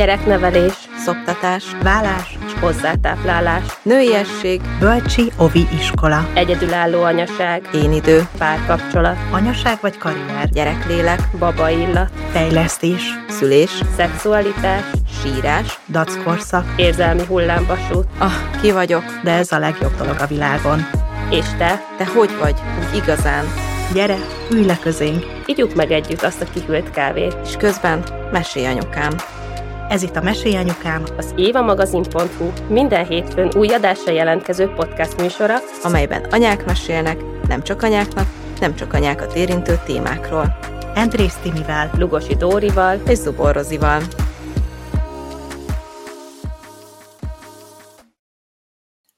Gyereknevelés, szoptatás, vállás, hozzátáplálás, nőiesség, bölcsi ovi iskola, egyedülálló anyaság, én idő, párkapcsolat, anyaság vagy karrier, gyereklélek, baba illat, fejlesztés, szülés, szexualitás, sírás, dackorszak, érzelmi hullámvasút. Ah, ki vagyok? De ez a legjobb dolog a világon. És te? Te hogy vagy? Úgy igazán? Gyere, ülj le közénk! Igyuk meg együtt azt a kihűlt kávét. És közben mesélj anyukám. Ez itt a Mesély Anyukám, az évamagazin.hu minden hétfőn új adásra jelentkező podcast műsora, amelyben anyák mesélnek, nem csak anyáknak, nem csak anyákat érintő témákról. Andrész Timivel, Lugosi Dórival és Zubor Rozival.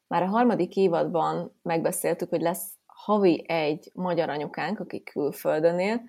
Már a harmadik évadban megbeszéltük, hogy lesz havi egy magyar anyukánk, aki külföldön él,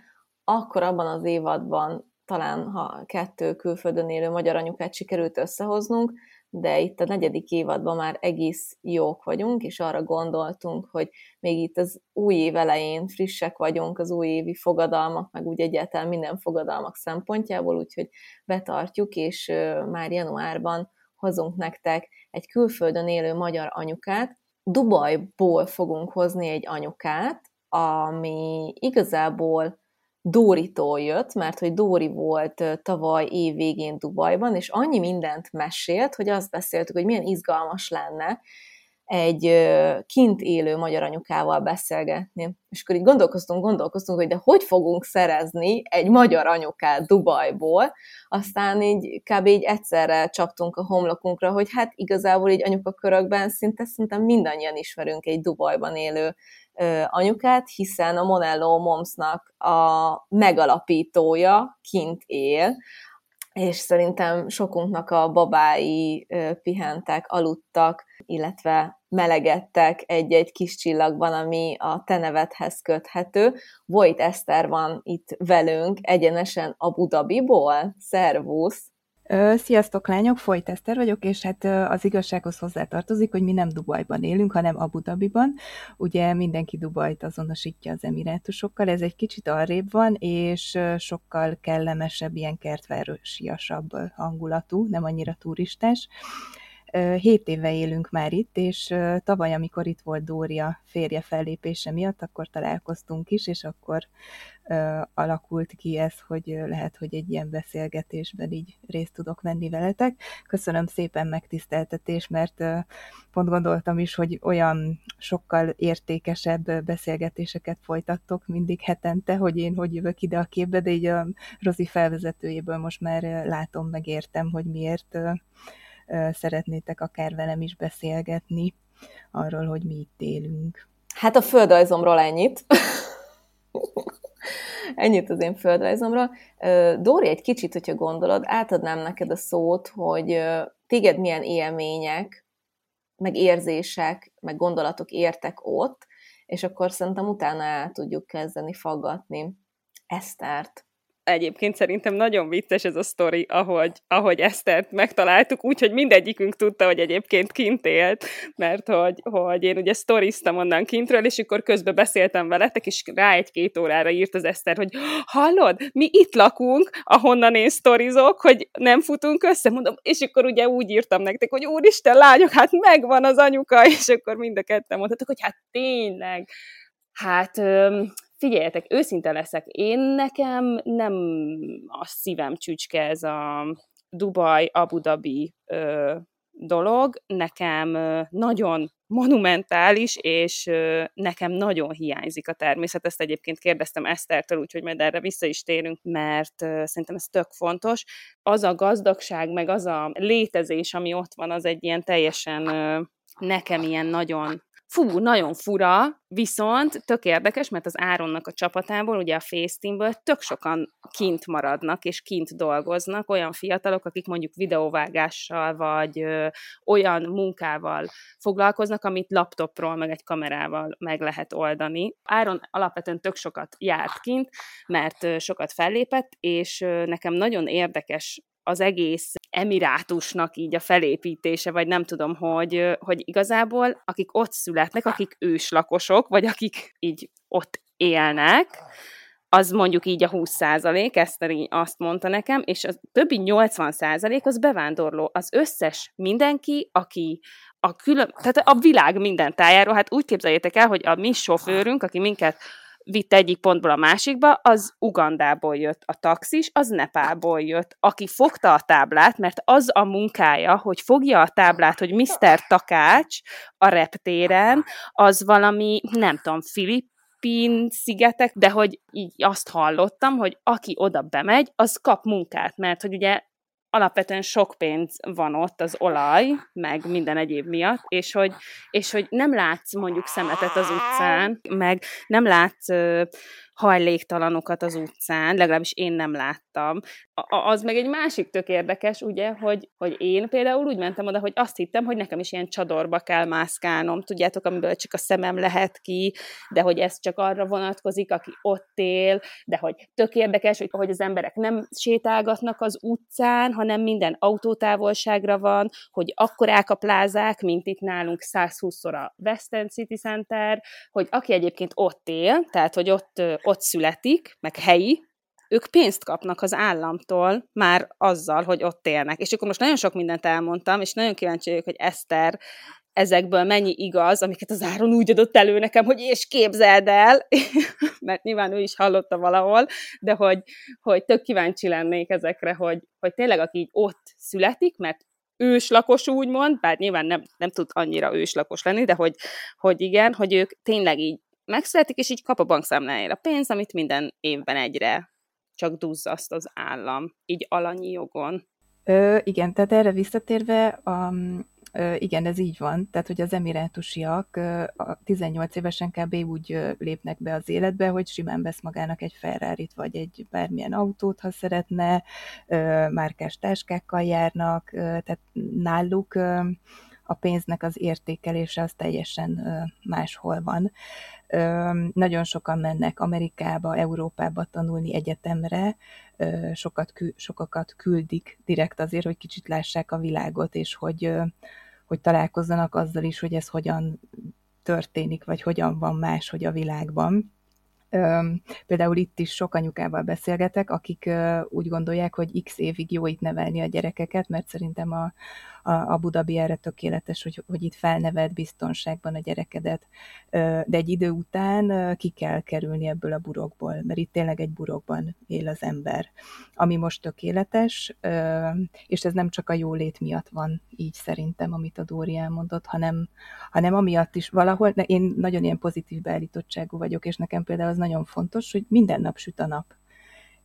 akkor abban az évadban talán ha kettő külföldön élő magyar anyukát sikerült összehoznunk, de itt a negyedik évadban már egész jók vagyunk, és arra gondoltunk, hogy még itt az új év elején frissek vagyunk az új évi fogadalmak, meg úgy egyáltalán minden fogadalmak szempontjából, úgyhogy betartjuk, és már januárban hozunk nektek egy külföldön élő magyar anyukát. Dubajból fogunk hozni egy anyukát, ami igazából Dóritól jött, mert hogy Dóri volt tavaly év végén Dubajban, és annyi mindent mesélt, hogy azt beszéltük, hogy milyen izgalmas lenne egy kint élő magyar anyukával beszélgetni. És akkor így gondolkoztunk, gondolkoztunk, hogy de hogy fogunk szerezni egy magyar anyukát Dubajból, aztán így kb. így egyszerre csaptunk a homlokunkra, hogy hát igazából így anyukakörökben szinte szerintem mindannyian ismerünk egy Dubajban élő anyukát, hiszen a Monello Momsnak a megalapítója kint él, és szerintem sokunknak a babái pihentek, aludtak, illetve melegedtek egy-egy kis csillagban, ami a te nevedhez köthető. Vojt Eszter van itt velünk, egyenesen Abu Dhabiból. Szervusz! Sziasztok lányok, Folyt Eszter vagyok, és hát az igazsághoz hozzátartozik, hogy mi nem Dubajban élünk, hanem Abu Dhabiban. Ugye mindenki Dubajt azonosítja az emirátusokkal, ez egy kicsit arrébb van, és sokkal kellemesebb, ilyen kertvárosiasabb hangulatú, nem annyira turistás. Hét éve élünk már itt, és tavaly, amikor itt volt Dória férje fellépése miatt, akkor találkoztunk is, és akkor alakult ki ez, hogy lehet, hogy egy ilyen beszélgetésben így részt tudok venni veletek. Köszönöm szépen megtiszteltetés, mert pont gondoltam is, hogy olyan sokkal értékesebb beszélgetéseket folytattok mindig hetente, hogy én hogy jövök ide a képbe, de így a Rozi felvezetőjéből most már látom, megértem, hogy miért szeretnétek akár velem is beszélgetni arról, hogy mi itt élünk. Hát a földrajzomról ennyit. ennyit az én földrajzomról. Dóri, egy kicsit, hogyha gondolod, átadnám neked a szót, hogy téged milyen élmények, meg érzések, meg gondolatok értek ott, és akkor szerintem utána el tudjuk kezdeni faggatni Esztert egyébként szerintem nagyon vicces ez a sztori, ahogy, ahogy Esztert megtaláltuk, úgyhogy mindegyikünk tudta, hogy egyébként kint élt, mert hogy, hogy én ugye sztoriztam onnan kintről, és akkor közben beszéltem veletek, és rá egy-két órára írt az Eszter, hogy hallod, mi itt lakunk, ahonnan én sztorizok, hogy nem futunk össze, mondom, és akkor ugye úgy írtam nektek, hogy úristen, lányok, hát megvan az anyuka, és akkor mind a ketten mondhatok, hogy hát tényleg, Hát Figyeljetek, őszinte leszek, én nekem nem a szívem csücske ez a Dubaj, Abu Dhabi ö, dolog, nekem ö, nagyon monumentális, és ö, nekem nagyon hiányzik a természet. Ezt egyébként kérdeztem Esztertől, úgyhogy majd erre vissza is térünk, mert ö, szerintem ez tök fontos. Az a gazdagság, meg az a létezés, ami ott van, az egy ilyen teljesen ö, nekem ilyen nagyon Fú, nagyon fura, viszont tök érdekes, mert az Áronnak a csapatából, ugye a Facetamből tök sokan kint maradnak, és kint dolgoznak, olyan fiatalok, akik mondjuk videóvágással, vagy ö, olyan munkával foglalkoznak, amit laptopról, meg egy kamerával meg lehet oldani. Áron alapvetően tök sokat járt kint, mert ö, sokat fellépett, és ö, nekem nagyon érdekes az egész emirátusnak így a felépítése, vagy nem tudom, hogy, hogy igazából akik ott születnek, akik őslakosok, vagy akik így ott élnek, az mondjuk így a 20 százalék, Eszter azt mondta nekem, és a többi 80 százalék az bevándorló. Az összes mindenki, aki a külön, tehát a világ minden tájáról, hát úgy képzeljétek el, hogy a mi sofőrünk, aki minket vitt egyik pontból a másikba, az Ugandából jött. A taxis az Nepálból jött. Aki fogta a táblát, mert az a munkája, hogy fogja a táblát, hogy Mr. Takács a reptéren, az valami, nem tudom, Filip, szigetek, de hogy így azt hallottam, hogy aki oda bemegy, az kap munkát, mert hogy ugye alapvetően sok pénz van ott, az olaj, meg minden egyéb miatt, és hogy, és hogy nem látsz mondjuk szemetet az utcán, meg nem látsz hajléktalanokat az utcán, legalábbis én nem láttam. A, az meg egy másik tök érdekes, ugye, hogy, hogy én például úgy mentem oda, hogy azt hittem, hogy nekem is ilyen csadorba kell mászkálnom, tudjátok, amiből csak a szemem lehet ki, de hogy ez csak arra vonatkozik, aki ott él, de hogy tök érdekes, hogy, hogy az emberek nem sétálgatnak az utcán, hanem minden autótávolságra van, hogy akkorák a plázák, mint itt nálunk 120-szor a Western City Center, hogy aki egyébként ott él, tehát hogy ott ott születik, meg helyi, ők pénzt kapnak az államtól már azzal, hogy ott élnek. És akkor most nagyon sok mindent elmondtam, és nagyon kíváncsi vagyok, hogy Eszter ezekből mennyi igaz, amiket az Áron úgy adott elő nekem, hogy és képzeld el, mert nyilván ő is hallotta valahol, de hogy, hogy tök kíváncsi lennék ezekre, hogy, hogy tényleg aki ott születik, mert őslakos úgymond, bár nyilván nem, nem tud annyira őslakos lenni, de hogy, hogy igen, hogy ők tényleg így megszületik, és így kap a bankszámlájára pénzt, amit minden évben egyre csak duzzaszt az állam, így alanyi jogon. Ö, igen, tehát erre visszatérve, um, ö, igen, ez így van, tehát hogy az emirátusiak ö, a 18 évesen kb. úgy ö, lépnek be az életbe, hogy simán vesz magának egy ferrari vagy egy bármilyen autót, ha szeretne, ö, márkás táskákkal járnak, ö, tehát náluk ö, a pénznek az értékelése az teljesen máshol van. Nagyon sokan mennek Amerikába, Európába tanulni egyetemre, sokat, sokakat küldik direkt azért, hogy kicsit lássák a világot, és hogy, hogy találkozzanak azzal is, hogy ez hogyan történik, vagy hogyan van más, hogy a világban. Például itt is sok anyukával beszélgetek, akik úgy gondolják, hogy x évig jó itt nevelni a gyerekeket, mert szerintem a, a, a Budabi erre tökéletes, hogy, hogy itt felneved biztonságban a gyerekedet, de egy idő után ki kell kerülni ebből a burokból, mert itt tényleg egy burokban él az ember, ami most tökéletes, és ez nem csak a jólét miatt van így szerintem, amit a Dóri elmondott, hanem, hanem amiatt is valahol, én nagyon ilyen pozitív beállítottságú vagyok, és nekem például az nagyon fontos, hogy minden nap süt a nap.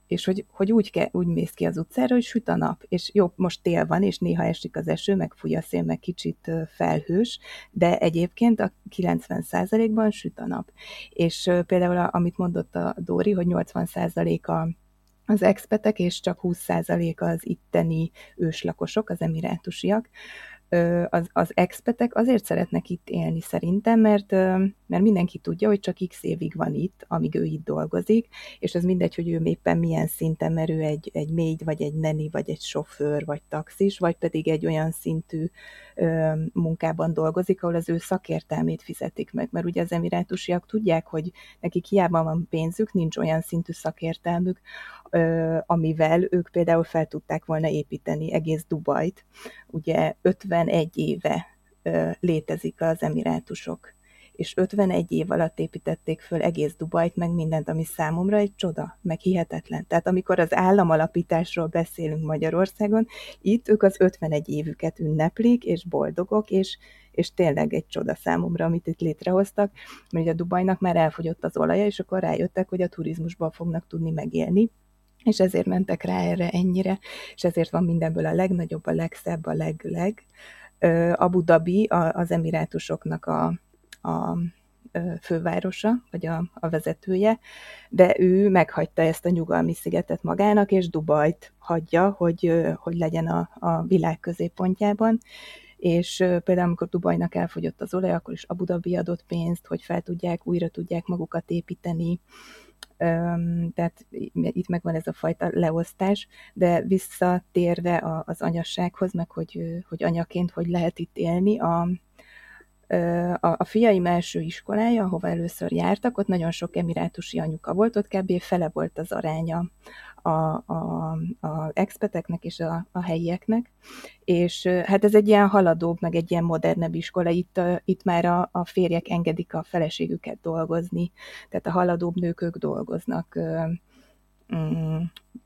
És hogy, hogy úgy, ke, úgy mész ki az utcára, hogy süt a nap, és jó, most tél van, és néha esik az eső, meg fúj a szél, meg kicsit felhős, de egyébként a 90%-ban süt a nap. És például, amit mondott a Dóri, hogy 80% a az expetek, és csak 20% az itteni őslakosok, az emirátusiak, az, az expetek azért szeretnek itt élni szerintem, mert, mert mindenki tudja, hogy csak x évig van itt, amíg ő itt dolgozik, és az mindegy, hogy ő éppen milyen szinten, mert ő egy, egy mély, vagy egy neni, vagy egy sofőr, vagy taxis, vagy pedig egy olyan szintű ö, munkában dolgozik, ahol az ő szakértelmét fizetik meg, mert ugye az emirátusiak tudják, hogy nekik hiába van pénzük, nincs olyan szintű szakértelmük, amivel ők például fel tudták volna építeni egész Dubajt. Ugye 51 éve létezik az emirátusok, és 51 év alatt építették föl egész Dubajt, meg mindent, ami számomra egy csoda, meg hihetetlen. Tehát amikor az államalapításról beszélünk Magyarországon, itt ők az 51 évüket ünneplik, és boldogok, és, és tényleg egy csoda számomra, amit itt létrehoztak, mert ugye a Dubajnak már elfogyott az olaja, és akkor rájöttek, hogy a turizmusban fognak tudni megélni, és ezért mentek rá erre ennyire, és ezért van mindenből a legnagyobb, a legszebb, a legleg. Abu Dhabi az emirátusoknak a, a fővárosa, vagy a, a vezetője, de ő meghagyta ezt a nyugalmi szigetet magának, és Dubajt hagyja, hogy, hogy legyen a, a világ középpontjában, és például amikor Dubajnak elfogyott az olaj, akkor is Abu Dhabi adott pénzt, hogy fel tudják, újra tudják magukat építeni, tehát itt megvan ez a fajta leosztás, de visszatérve az anyassághoz, meg hogy, hogy anyaként hogy lehet itt élni, a, a, a fiaim első iskolája, ahova először jártak, ott nagyon sok emirátusi anyuka volt, ott kb. fele volt az aránya a, a, a expeteknek és a, a helyieknek, és hát ez egy ilyen haladóbb, meg egy ilyen modernebb iskola, itt, itt már a, a férjek engedik a feleségüket dolgozni, tehát a haladóbb nők ők dolgoznak Mm,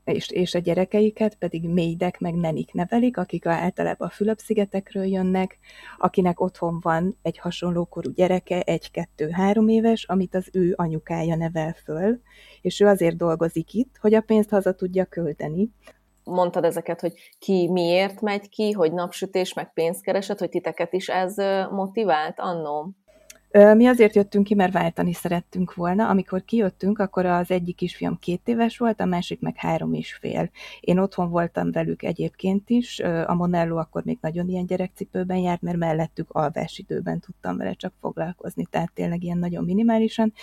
és, és a gyerekeiket pedig méydek meg nenik nevelik, akik általában a Fülöp-szigetekről jönnek, akinek otthon van egy hasonló korú gyereke, egy-kettő-három éves, amit az ő anyukája nevel föl, és ő azért dolgozik itt, hogy a pénzt haza tudja költeni. Mondtad ezeket, hogy ki miért megy ki, hogy napsütés, meg pénzkereset, hogy titeket is ez motivált annó? Mi azért jöttünk ki, mert váltani szerettünk volna. Amikor kijöttünk, akkor az egyik kisfiam két éves volt, a másik meg három és fél. Én otthon voltam velük egyébként is. A Monello akkor még nagyon ilyen gyerekcipőben járt, mert mellettük alvás időben tudtam vele csak foglalkozni, tehát tényleg ilyen nagyon minimálisan.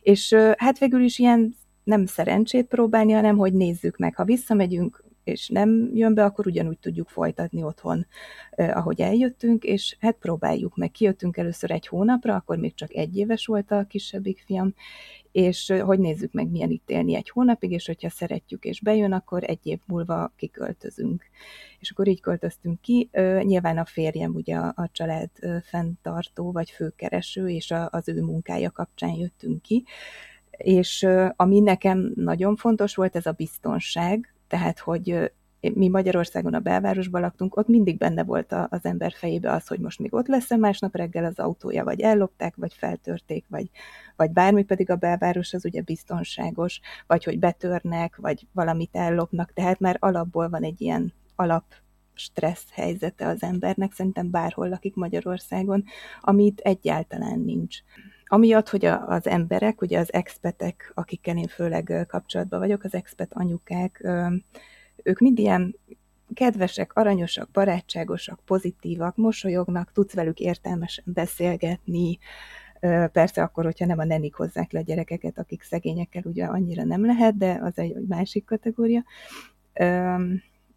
És hát végül is ilyen nem szerencsét próbálni, hanem hogy nézzük meg. Ha visszamegyünk és nem jön be, akkor ugyanúgy tudjuk folytatni otthon, ahogy eljöttünk, és hát próbáljuk meg. Kijöttünk először egy hónapra, akkor még csak egy éves volt a kisebbik fiam, és hogy nézzük meg, milyen itt élni egy hónapig, és hogyha szeretjük és bejön, akkor egy év múlva kiköltözünk. És akkor így költöztünk ki. Nyilván a férjem ugye a család fenntartó vagy főkereső, és az ő munkája kapcsán jöttünk ki. És ami nekem nagyon fontos volt, ez a biztonság, tehát hogy mi Magyarországon a belvárosban laktunk, ott mindig benne volt az ember fejébe az, hogy most még ott lesz-e másnap reggel az autója, vagy ellopták, vagy feltörték, vagy, vagy bármi, pedig a belváros az ugye biztonságos, vagy hogy betörnek, vagy valamit ellopnak, tehát már alapból van egy ilyen alap stressz helyzete az embernek, szerintem bárhol lakik Magyarországon, amit egyáltalán nincs. Amiatt, hogy a, az emberek, ugye az expetek, akikkel én főleg kapcsolatban vagyok, az expet anyukák, ők mind ilyen kedvesek, aranyosak, barátságosak, pozitívak, mosolyognak, tudsz velük értelmesen beszélgetni, Persze akkor, hogyha nem a nenik hozzák le a gyerekeket, akik szegényekkel ugye annyira nem lehet, de az egy másik kategória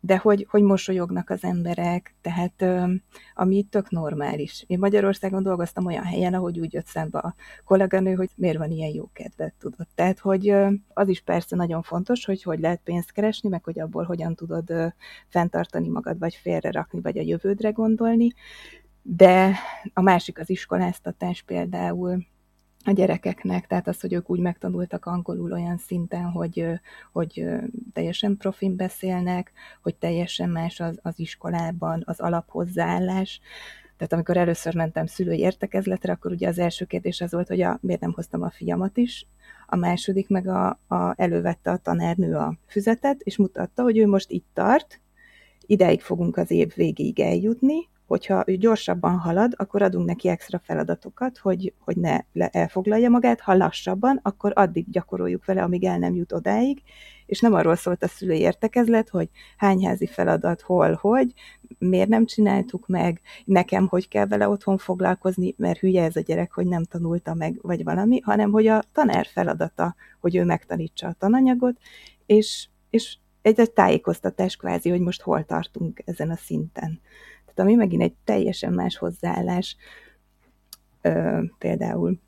de hogy, hogy mosolyognak az emberek, tehát ami itt tök normális. Én Magyarországon dolgoztam olyan helyen, ahogy úgy jött szembe a kolléganő, hogy miért van ilyen jó kedvet, tudod. Tehát, hogy az is persze nagyon fontos, hogy hogy lehet pénzt keresni, meg hogy abból hogyan tudod fenntartani magad, vagy félre rakni, vagy a jövődre gondolni, de a másik az iskoláztatás például, a gyerekeknek, tehát az, hogy ők úgy megtanultak angolul olyan szinten, hogy, hogy teljesen profin beszélnek, hogy teljesen más az, az iskolában az alaphozzáállás. Tehát amikor először mentem szülői értekezletre, akkor ugye az első kérdés az volt, hogy a, miért nem hoztam a fiamat is, a második meg a, a, elővette a tanárnő a füzetet, és mutatta, hogy ő most itt tart, ideig fogunk az év végéig eljutni, hogyha ő gyorsabban halad, akkor adunk neki extra feladatokat, hogy, hogy ne elfoglalja magát, ha lassabban, akkor addig gyakoroljuk vele, amíg el nem jut odáig, és nem arról szólt a szülői értekezlet, hogy hány házi feladat, hol, hogy, miért nem csináltuk meg, nekem hogy kell vele otthon foglalkozni, mert hülye ez a gyerek, hogy nem tanulta meg, vagy valami, hanem hogy a tanár feladata, hogy ő megtanítsa a tananyagot, és, és egy, egy tájékoztatás kvázi, hogy most hol tartunk ezen a szinten ami megint egy teljesen más hozzáállás ö, például.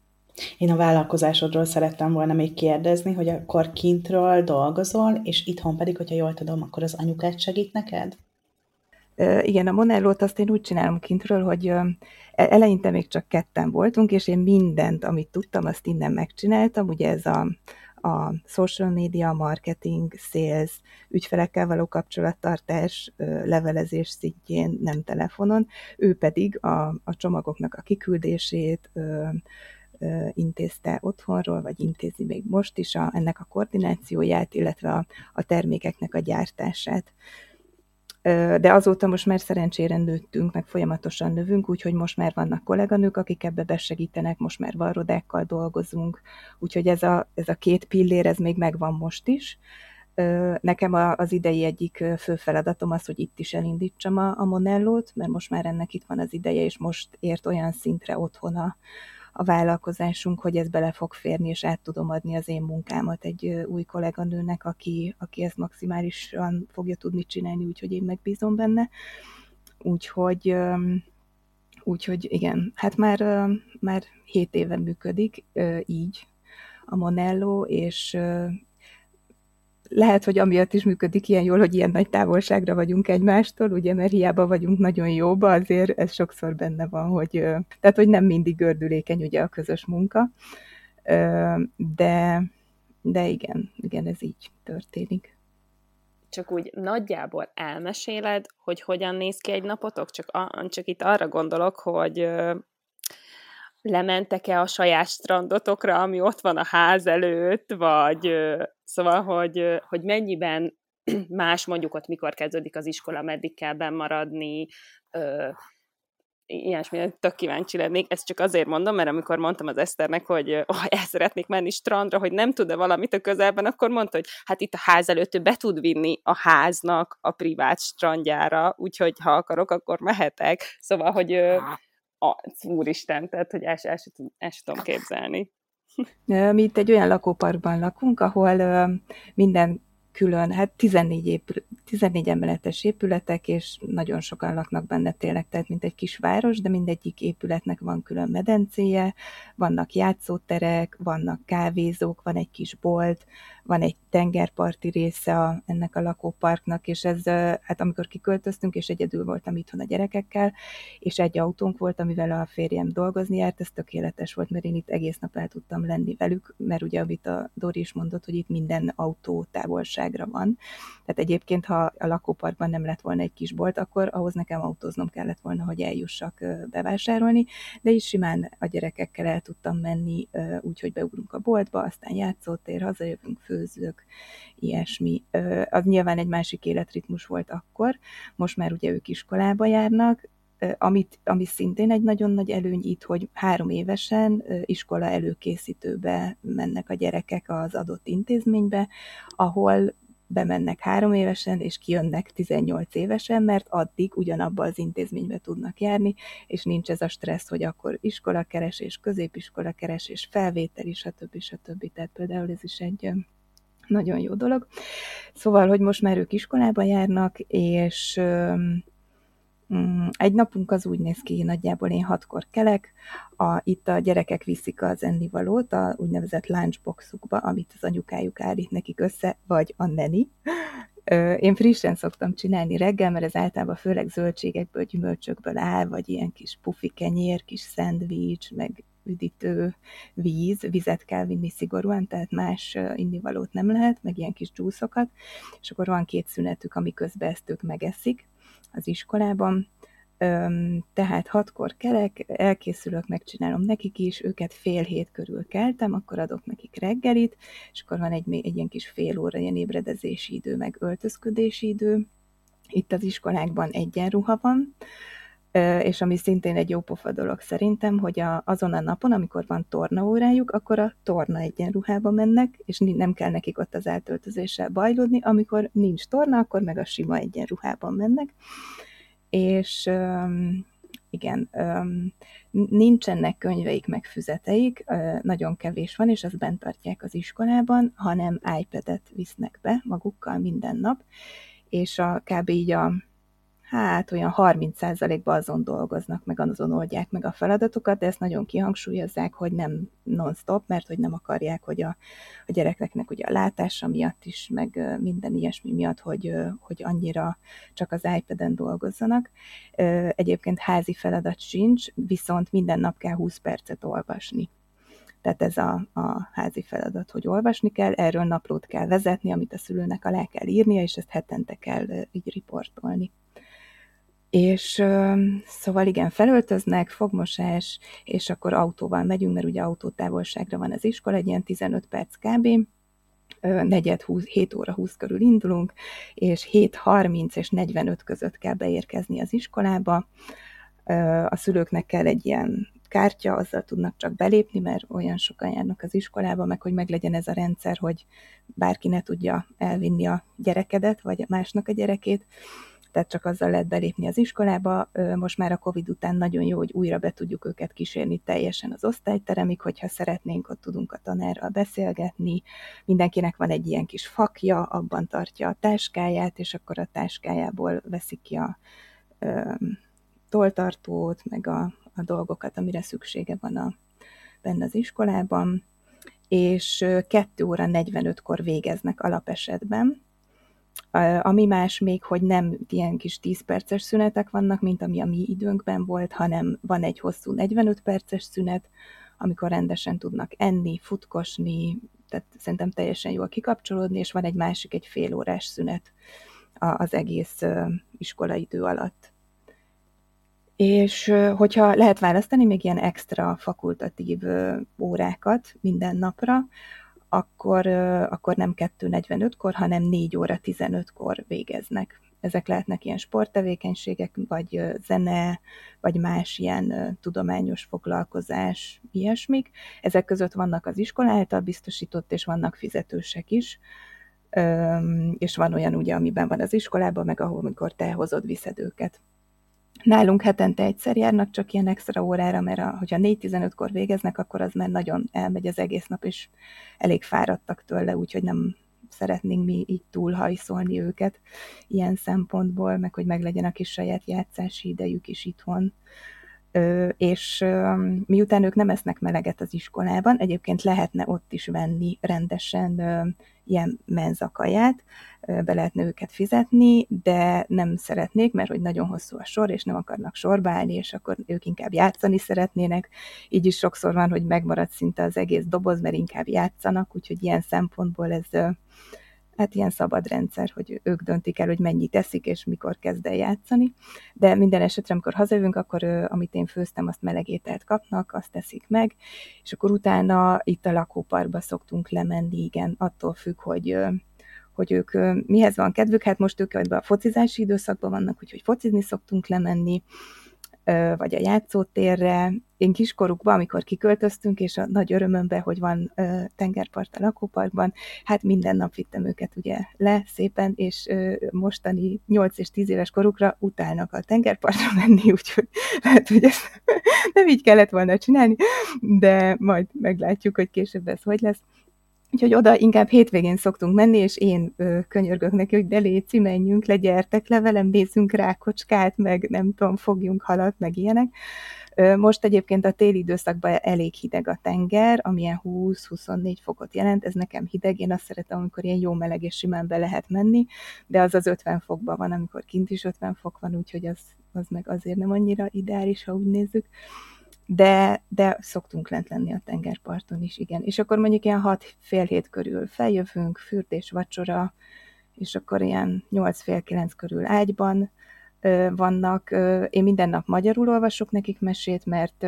Én a vállalkozásodról szerettem volna még kérdezni, hogy akkor kintről dolgozol, és itthon pedig, hogyha jól tudom, akkor az anyukát segít neked? Igen, a Monellót azt én úgy csinálom kintről, hogy e-, eleinte még csak ketten voltunk, és én mindent, amit tudtam, azt innen megcsináltam. Ugye ez a, a social media, marketing, sales, ügyfelekkel való kapcsolattartás, levelezés szintjén, nem telefonon, ő pedig a, a csomagoknak a kiküldését, intézte otthonról, vagy intézi még most is a, ennek a koordinációját, illetve a, a termékeknek a gyártását de azóta most már szerencsére nőttünk, meg folyamatosan növünk, úgyhogy most már vannak kolléganők, akik ebbe besegítenek, most már varrodákkal dolgozunk, úgyhogy ez a, ez a két pillér, ez még megvan most is. Nekem az idei egyik fő feladatom az, hogy itt is elindítsam a, a Monellót, mert most már ennek itt van az ideje, és most ért olyan szintre otthon a, vállalkozásunk, hogy ez bele fog férni, és át tudom adni az én munkámat egy új kolléganőnek, aki, aki ezt maximálisan fogja tudni csinálni, úgyhogy én megbízom benne. Úgyhogy úgyhogy igen, hát már, már 7 éve működik így a Monello, és lehet, hogy amiatt is működik ilyen jól, hogy ilyen nagy távolságra vagyunk egymástól, ugye, mert hiába vagyunk nagyon jóba, azért ez sokszor benne van, hogy, tehát, hogy nem mindig gördülékeny ugye a közös munka, de, de igen, igen, ez így történik. Csak úgy nagyjából elmeséled, hogy hogyan néz ki egy napotok? Csak, a, csak itt arra gondolok, hogy lementek-e a saját strandotokra, ami ott van a ház előtt, vagy szóval, hogy, hogy mennyiben más mondjuk ott mikor kezdődik az iskola, meddig kell bemaradni, ilyesmire tök kíváncsi lennék. Ezt csak azért mondom, mert amikor mondtam az Eszternek, hogy oh, el szeretnék menni strandra, hogy nem tud-e valamit a közelben, akkor mondta, hogy hát itt a ház előtt ő be tud vinni a háznak a privát strandjára, úgyhogy ha akarok, akkor mehetek. Szóval, hogy a, úristen, tehát hogy el, el, tudom képzelni. Mi itt egy olyan lakóparkban lakunk, ahol minden külön, hát 14, épül, 14 emeletes épületek, és nagyon sokan laknak benne tényleg, tehát mint egy kis város, de mindegyik épületnek van külön medencéje, vannak játszóterek, vannak kávézók, van egy kis bolt, van egy tengerparti része a, ennek a lakóparknak, és ez, hát amikor kiköltöztünk, és egyedül voltam itthon a gyerekekkel, és egy autónk volt, amivel a férjem dolgozni járt, ez tökéletes volt, mert én itt egész nap el tudtam lenni velük, mert ugye, amit a Dori is mondott, hogy itt minden autó távolságra van. Tehát egyébként, ha a lakóparkban nem lett volna egy kis bolt, akkor ahhoz nekem autóznom kellett volna, hogy eljussak bevásárolni, de is simán a gyerekekkel el tudtam menni, úgyhogy beugrunk a boltba, aztán játszótér, hazajövünk, főzők, ilyesmi. Az nyilván egy másik életritmus volt akkor, most már ugye ők iskolába járnak, amit, ami szintén egy nagyon nagy előny itt, hogy három évesen iskola előkészítőbe mennek a gyerekek az adott intézménybe, ahol bemennek három évesen, és kijönnek 18 évesen, mert addig ugyanabba az intézménybe tudnak járni, és nincs ez a stressz, hogy akkor iskola keresés, középiskola keresés, felvétel, stb. stb. Tehát például ez is egy nagyon jó dolog. Szóval, hogy most már ők iskolába járnak, és egy napunk az úgy néz ki, nagyjából én hatkor kelek, a, itt a gyerekek viszik az ennivalót a úgynevezett lunchboxukba, amit az anyukájuk állít nekik össze, vagy a neni. Én frissen szoktam csinálni reggel, mert ez általában főleg zöldségekből, gyümölcsökből áll, vagy ilyen kis pufi kenyér, kis szendvics, meg üdítő víz, vizet kell vinni szigorúan, tehát más innivalót nem lehet, meg ilyen kis csúszokat, és akkor van két szünetük, ami közben ezt ők megeszik az iskolában, tehát hatkor kelek, elkészülök, megcsinálom nekik is, őket fél hét körül keltem, akkor adok nekik reggelit, és akkor van egy, egy ilyen kis fél óra ilyen ébredezési idő, meg öltözködési idő. Itt az iskolákban egyenruha van, és ami szintén egy jó pofa dolog szerintem, hogy a, azon a napon, amikor van tornaórájuk, akkor a torna egyenruhába mennek, és nem kell nekik ott az átöltözéssel bajlódni, amikor nincs torna, akkor meg a sima egyenruhában mennek. És igen, nincsenek könyveik meg füzeteik, nagyon kevés van, és ezt bent tartják az iskolában, hanem iPad-et visznek be magukkal minden nap, és a kb. így a hát olyan 30%-ban azon dolgoznak, meg azon oldják meg a feladatokat, de ezt nagyon kihangsúlyozzák, hogy nem non-stop, mert hogy nem akarják, hogy a, a gyerekeknek ugye a látása miatt is, meg minden ilyesmi miatt, hogy, hogy annyira csak az iPad-en dolgozzanak. Egyébként házi feladat sincs, viszont minden nap kell 20 percet olvasni. Tehát ez a, a házi feladat, hogy olvasni kell, erről naplót kell vezetni, amit a szülőnek alá kell írnia, és ezt hetente kell így riportolni. És szóval igen, felöltöznek, fogmosás, és akkor autóval megyünk, mert ugye autótávolságra van az iskola, egy ilyen 15 perc kb. 20, 7 óra 20 körül indulunk, és 7.30 és 45 között kell beérkezni az iskolába. A szülőknek kell egy ilyen kártya, azzal tudnak csak belépni, mert olyan sokan járnak az iskolába, meg hogy meglegyen ez a rendszer, hogy bárki ne tudja elvinni a gyerekedet, vagy másnak a gyerekét tehát csak azzal lehet belépni az iskolába. Most már a Covid után nagyon jó, hogy újra be tudjuk őket kísérni teljesen az osztályteremig, hogyha szeretnénk, ott tudunk a tanárral beszélgetni. Mindenkinek van egy ilyen kis fakja, abban tartja a táskáját, és akkor a táskájából veszik ki a toltartót, meg a, a dolgokat, amire szüksége van a, benne az iskolában, és 2 óra 45-kor végeznek alapesetben, ami más még, hogy nem ilyen kis 10 perces szünetek vannak, mint ami a mi időnkben volt, hanem van egy hosszú 45 perces szünet, amikor rendesen tudnak enni, futkosni, tehát szerintem teljesen jól kikapcsolódni, és van egy másik, egy fél órás szünet az egész iskolaidő alatt. És hogyha lehet választani még ilyen extra fakultatív órákat minden napra, akkor, akkor nem 2.45-kor, hanem 4 óra 15-kor végeznek. Ezek lehetnek ilyen sporttevékenységek, vagy zene, vagy más ilyen tudományos foglalkozás, ilyesmik. Ezek között vannak az iskola által biztosított, és vannak fizetősek is. És van olyan ugye, amiben van az iskolában, meg ahol, amikor te hozod, viszed őket. Nálunk hetente egyszer járnak csak ilyen extra órára, mert a, hogyha 4-15-kor végeznek, akkor az már nagyon elmegy az egész nap, és elég fáradtak tőle, úgyhogy nem szeretnénk mi így túlhajszolni őket ilyen szempontból, meg hogy meglegyen a kis saját játszási idejük is itthon. És miután ők nem esznek meleget az iskolában, egyébként lehetne ott is venni rendesen ilyen menzakaját, be lehetne őket fizetni, de nem szeretnék, mert hogy nagyon hosszú a sor, és nem akarnak sorba állni, és akkor ők inkább játszani szeretnének. Így is sokszor van, hogy megmarad szinte az egész doboz, mert inkább játszanak, úgyhogy ilyen szempontból ez hát ilyen szabad rendszer, hogy ők döntik el, hogy mennyit eszik, és mikor kezd el játszani. De minden esetre, amikor hazajövünk, akkor amit én főztem, azt melegételt kapnak, azt teszik meg, és akkor utána itt a lakóparkba szoktunk lemenni, igen, attól függ, hogy hogy ők mihez van kedvük, hát most ők ebben a focizási időszakban vannak, úgyhogy focizni szoktunk lemenni, vagy a játszótérre. Én kiskorukban, amikor kiköltöztünk, és a nagy örömömbe, hogy van tengerpart a lakóparkban, hát minden nap vittem őket ugye le szépen, és mostani 8 és 10 éves korukra utálnak a tengerpartra menni, úgyhogy lehet, hogy ezt nem így kellett volna csinálni, de majd meglátjuk, hogy később ez hogy lesz. Úgyhogy oda inkább hétvégén szoktunk menni, és én ö, könyörgök neki, hogy de léci, menjünk le, gyertek le velem, nézzünk rákocskát, meg nem tudom, fogjunk halat, meg ilyenek. Ö, most egyébként a téli időszakban elég hideg a tenger, amilyen 20-24 fokot jelent, ez nekem hideg, én azt szeretem, amikor ilyen jó meleg és simán be lehet menni, de az az 50 fokban van, amikor kint is 50 fok van, úgyhogy az, az meg azért nem annyira ideális, ha úgy nézzük de, de szoktunk lent lenni a tengerparton is, igen. És akkor mondjuk ilyen hat fél hét körül feljövünk, fürdés, vacsora, és akkor ilyen nyolc fél kilenc körül ágyban, vannak. Én minden nap magyarul olvasok nekik mesét, mert,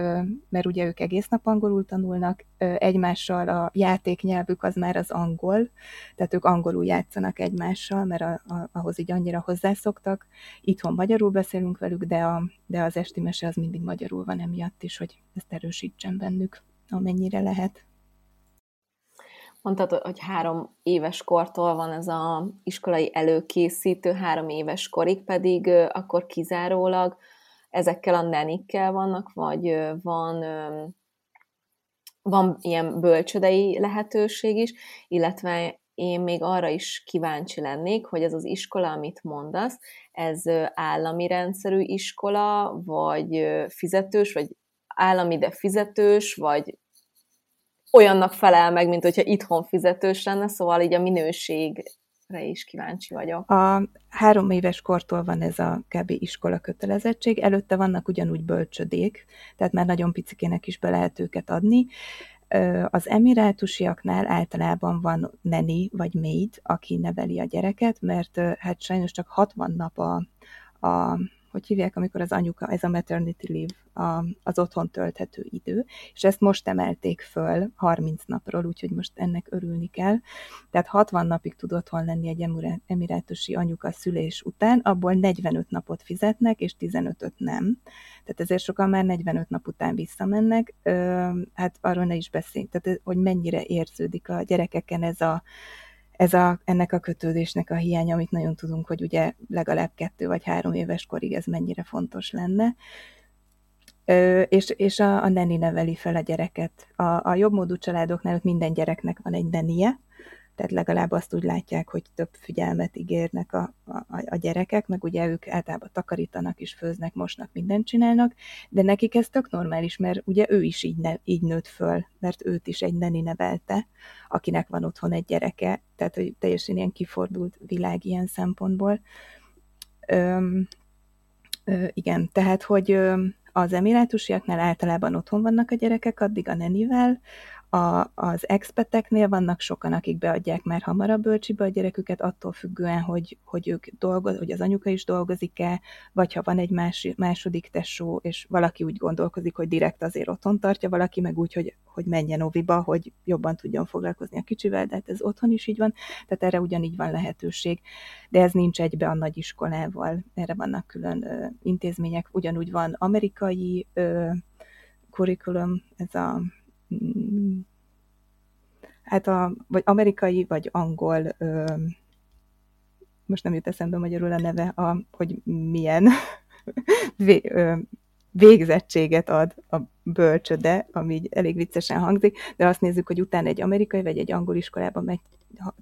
mert ugye ők egész nap angolul tanulnak, egymással a játéknyelvük az már az angol, tehát ők angolul játszanak egymással, mert a, a, ahhoz így annyira hozzászoktak. Itthon magyarul beszélünk velük, de, a, de az esti mese az mindig magyarul van emiatt is, hogy ezt erősítsen bennük, amennyire lehet. Mondtad, hogy három éves kortól van ez az iskolai előkészítő, három éves korig pedig akkor kizárólag ezekkel a nenikkel vannak, vagy van, van ilyen bölcsödei lehetőség is, illetve én még arra is kíváncsi lennék, hogy ez az iskola, amit mondasz, ez állami rendszerű iskola, vagy fizetős, vagy állami, de fizetős, vagy olyannak felel meg, mint hogyha itthon fizetős lenne, szóval így a minőségre is kíváncsi vagyok. A három éves kortól van ez a kb. iskola kötelezettség, előtte vannak ugyanúgy bölcsödék, tehát már nagyon picikének is be lehet őket adni. Az emirátusiaknál általában van neni vagy maid, aki neveli a gyereket, mert hát sajnos csak 60 nap a, a hogy hívják, amikor az anyuka, ez a maternity leave, a, az otthon tölthető idő, és ezt most emelték föl 30 napról, úgyhogy most ennek örülni kell. Tehát 60 napig tud otthon lenni egy emirátusi anyuka szülés után, abból 45 napot fizetnek, és 15-öt nem. Tehát ezért sokan már 45 nap után visszamennek. Hát arról ne is beszéljünk, tehát hogy mennyire érződik a gyerekeken ez a ez a, ennek a kötődésnek a hiánya, amit nagyon tudunk, hogy ugye legalább kettő vagy három éves korig ez mennyire fontos lenne. Ö, és, és a, a neni neveli fel a gyereket. A, a jobbmódú családoknál minden gyereknek van egy nenie, tehát legalább azt úgy látják, hogy több figyelmet ígérnek a, a, a gyerekek, meg ugye ők általában takarítanak is, főznek, mosnak, mindent csinálnak, de nekik ez tök normális, mert ugye ő is így, ne, így nőtt föl, mert őt is egy neni nevelte, akinek van otthon egy gyereke, tehát hogy teljesen ilyen kifordult világ ilyen szempontból. Öm, ö, igen, tehát, hogy ö, az emirátusiaknál általában otthon vannak a gyerekek, addig a nenivel, a, az expeteknél vannak sokan, akik beadják már hamarabb bölcsibe a gyereküket, attól függően, hogy, hogy ők dolgoz, hogy az anyuka is dolgozik-e, vagy ha van egy más, második tesó, és valaki úgy gondolkozik, hogy direkt azért otthon tartja, valaki meg úgy, hogy, hogy menjen oviba, hogy jobban tudjon foglalkozni a kicsivel, de hát ez otthon is így van, tehát erre ugyanígy van lehetőség. De ez nincs egybe a nagyiskolával, erre vannak külön ö, intézmények, ugyanúgy van amerikai ö, curriculum, ez a hát a, vagy amerikai, vagy angol, ö, most nem jut eszembe magyarul a neve, a, hogy milyen vé, ö, végzettséget ad a bölcsöde, ami így elég viccesen hangzik, de azt nézzük, hogy utána egy amerikai vagy egy angol iskolába megy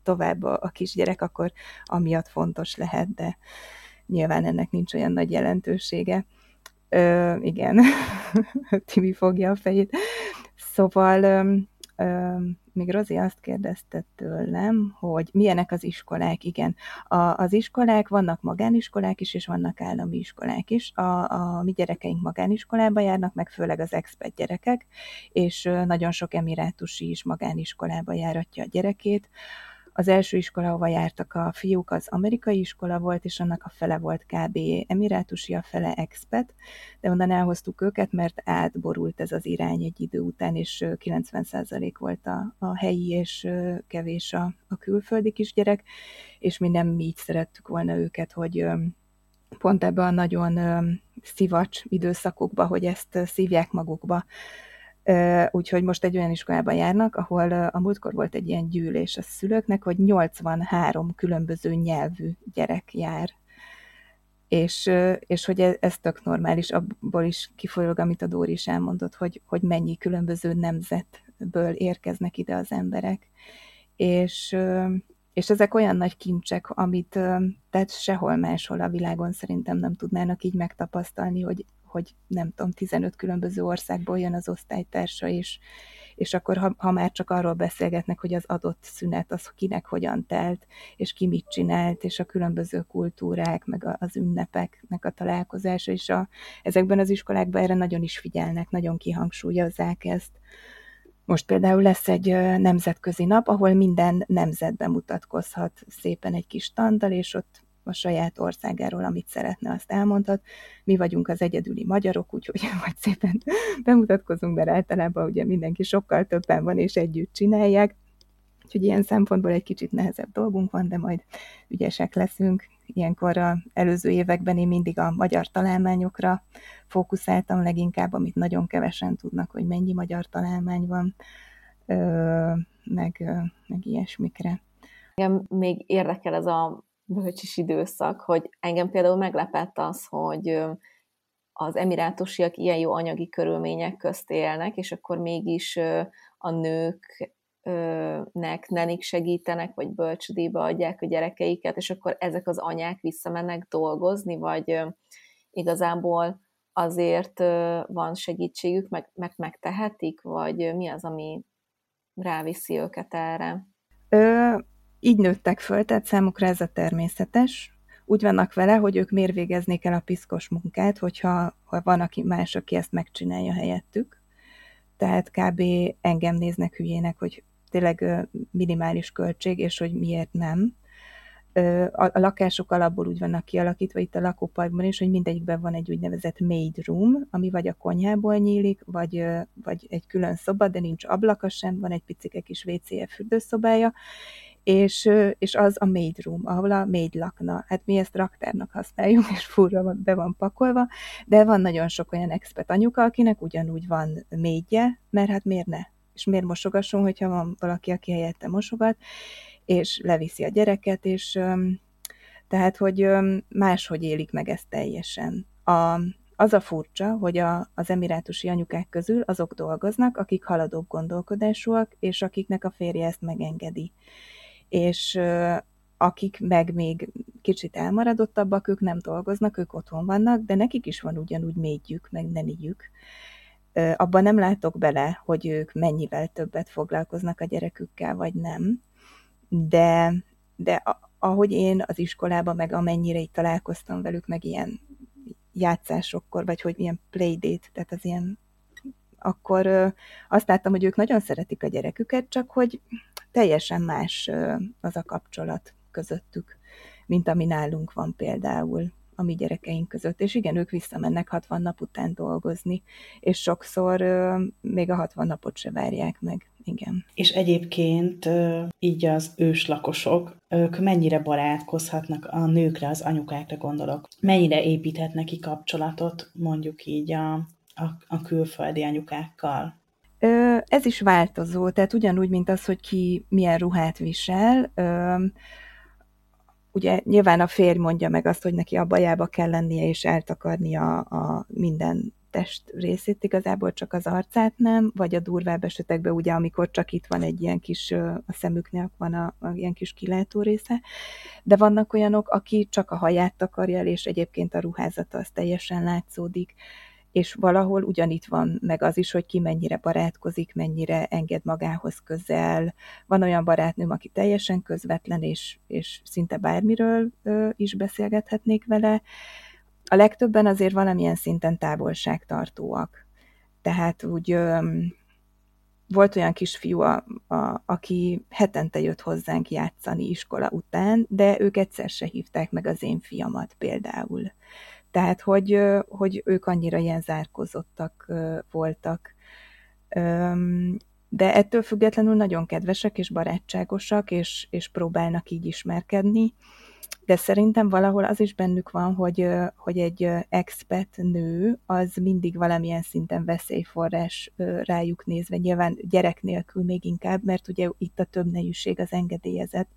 tovább a, a kisgyerek, akkor amiatt fontos lehet, de nyilván ennek nincs olyan nagy jelentősége. Ö, igen, Timi fogja a fejét. Szóval ö, ö, még Rozi azt kérdezte tőlem, hogy milyenek az iskolák. Igen, a, az iskolák, vannak magániskolák is, és vannak állami iskolák is. A, a mi gyerekeink magániskolába járnak, meg főleg az expat gyerekek, és nagyon sok emirátusi is magániskolába járatja a gyerekét. Az első iskola, ahova jártak a fiúk, az amerikai iskola volt, és annak a fele volt kb. emirátusi, a fele expet, de onnan elhoztuk őket, mert átborult ez az irány egy idő után, és 90% volt a, a helyi, és kevés a, a külföldi kisgyerek, és mi nem így szerettük volna őket, hogy pont ebben a nagyon szivacs időszakokban, hogy ezt szívják magukba, Úgyhogy most egy olyan iskolában járnak, ahol a múltkor volt egy ilyen gyűlés a szülőknek, hogy 83 különböző nyelvű gyerek jár. És, és hogy ez, ez tök normális, abból is kifolyólag, amit a Dóri is elmondott, hogy, hogy mennyi különböző nemzetből érkeznek ide az emberek. És, és ezek olyan nagy kincsek, amit tehát sehol máshol a világon szerintem nem tudnának így megtapasztalni, hogy hogy nem tudom, 15 különböző országból jön az osztálytársa, és, és akkor ha, ha már csak arról beszélgetnek, hogy az adott szünet az kinek hogyan telt, és ki mit csinált, és a különböző kultúrák, meg az ünnepeknek a találkozása, és a, ezekben az iskolákban erre nagyon is figyelnek, nagyon kihangsúlyozzák ezt. Most például lesz egy nemzetközi nap, ahol minden nemzetben mutatkozhat szépen egy kis standal, és ott a saját országáról, amit szeretne, azt elmondhat. Mi vagyunk az egyedüli magyarok, úgyhogy majd szépen bemutatkozunk, mert általában ugye mindenki sokkal többen van, és együtt csinálják. Úgyhogy ilyen szempontból egy kicsit nehezebb dolgunk van, de majd ügyesek leszünk. Ilyenkor a előző években én mindig a magyar találmányokra fókuszáltam leginkább, amit nagyon kevesen tudnak, hogy mennyi magyar találmány van, meg, meg ilyesmikre. Igen, még érdekel ez a bölcsis időszak, hogy engem például meglepett az, hogy az emirátusiak ilyen jó anyagi körülmények közt élnek, és akkor mégis a nőknek nenik segítenek, vagy bölcsödébe adják a gyerekeiket, és akkor ezek az anyák visszamennek dolgozni, vagy igazából azért van segítségük, meg, meg megtehetik, vagy mi az, ami ráviszi őket erre? Így nőttek föl, tehát számukra ez a természetes. Úgy vannak vele, hogy ők miért végeznék el a piszkos munkát, hogyha ha van aki más, aki ezt megcsinálja helyettük. Tehát kb. engem néznek hülyének, hogy tényleg minimális költség, és hogy miért nem. A lakások alapból úgy vannak kialakítva itt a lakóparkban is, hogy mindegyikben van egy úgynevezett maid room, ami vagy a konyhából nyílik, vagy, vagy egy külön szoba, de nincs ablaka sem, van egy picike kis WC-e fürdőszobája, és, és az a maid room, ahol a maid lakna. Hát mi ezt raktárnak használjuk, és furra be van pakolva, de van nagyon sok olyan expert anyuka, akinek ugyanúgy van maidje, mert hát miért ne? És miért mosogasson, hogyha van valaki, aki helyette mosogat, és leviszi a gyereket, és tehát, hogy máshogy élik meg ezt teljesen. A, az a furcsa, hogy a, az emirátusi anyukák közül azok dolgoznak, akik haladóbb gondolkodásúak, és akiknek a férje ezt megengedi és akik meg még kicsit elmaradottabbak, ők nem dolgoznak, ők otthon vannak, de nekik is van ugyanúgy mégyük, meg neniük. Abban nem látok bele, hogy ők mennyivel többet foglalkoznak a gyerekükkel, vagy nem, de, de ahogy én az iskolában, meg amennyire itt találkoztam velük, meg ilyen játszásokkor, vagy hogy ilyen playdate, tehát az ilyen, akkor azt láttam, hogy ők nagyon szeretik a gyereküket, csak hogy teljesen más az a kapcsolat közöttük, mint ami nálunk van például a mi gyerekeink között. És igen, ők visszamennek 60 nap után dolgozni, és sokszor még a 60 napot se várják meg. Igen. És egyébként így az őslakosok, ők mennyire barátkozhatnak a nőkre, az anyukákra gondolok? Mennyire építhetnek ki kapcsolatot mondjuk így a, a, a külföldi anyukákkal? Ez is változó, tehát ugyanúgy, mint az, hogy ki milyen ruhát visel, ugye nyilván a férj mondja meg azt, hogy neki a bajába kell lennie és eltakarnia a minden test részét, igazából csak az arcát nem, vagy a durvább esetekben ugye, amikor csak itt van egy ilyen kis, a szemüknek van a, a ilyen kis kilátó része, de vannak olyanok, aki csak a haját takarja el, és egyébként a ruházata az teljesen látszódik, és valahol ugyanitt van meg az is, hogy ki mennyire barátkozik, mennyire enged magához közel. Van olyan barátnőm, aki teljesen közvetlen, és, és szinte bármiről ö, is beszélgethetnék vele. A legtöbben azért valamilyen szinten távolságtartóak. Tehát úgy ö, volt olyan kisfiú, a, a, aki hetente jött hozzánk játszani iskola után, de ők egyszer se hívták meg az én fiamat például. Tehát, hogy, hogy ők annyira ilyen zárkozottak voltak. De ettől függetlenül nagyon kedvesek és barátságosak, és, és próbálnak így ismerkedni. De szerintem valahol az is bennük van, hogy, hogy egy expat nő az mindig valamilyen szinten veszélyforrás rájuk nézve, nyilván gyerek nélkül még inkább, mert ugye itt a több nejűség az engedélyezett,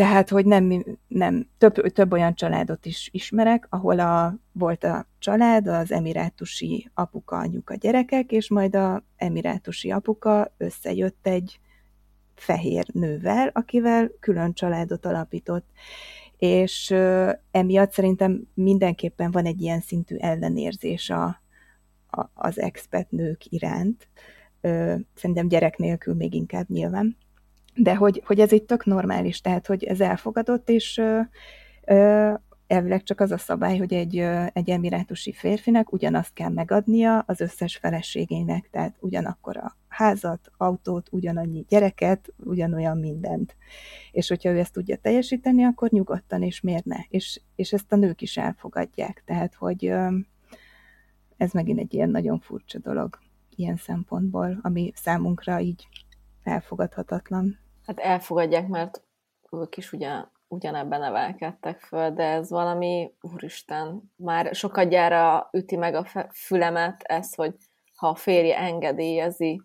tehát, hogy nem, nem több, több olyan családot is ismerek, ahol a, volt a család, az emirátusi apuka, anyuka, gyerekek, és majd a emirátusi apuka összejött egy fehér nővel, akivel külön családot alapított. És ö, emiatt szerintem mindenképpen van egy ilyen szintű ellenérzés a, a, az expat nők iránt. Ö, szerintem gyerek nélkül még inkább nyilván de hogy, hogy ez itt tök normális, tehát hogy ez elfogadott, és ö, ö, elvileg csak az a szabály, hogy egy, egy emirátusi férfinek ugyanazt kell megadnia az összes feleségének, tehát ugyanakkor a házat, autót, ugyanannyi gyereket, ugyanolyan mindent. És hogyha ő ezt tudja teljesíteni, akkor nyugodtan, és miért ne? És, és ezt a nők is elfogadják. Tehát, hogy ez megint egy ilyen nagyon furcsa dolog ilyen szempontból, ami számunkra így elfogadhatatlan. Hát elfogadják, mert ők is ugyan, ugyanebben nevelkedtek föl, de ez valami, úristen, már sokadjára üti meg a fülemet ez, hogy ha a férje engedélyezi,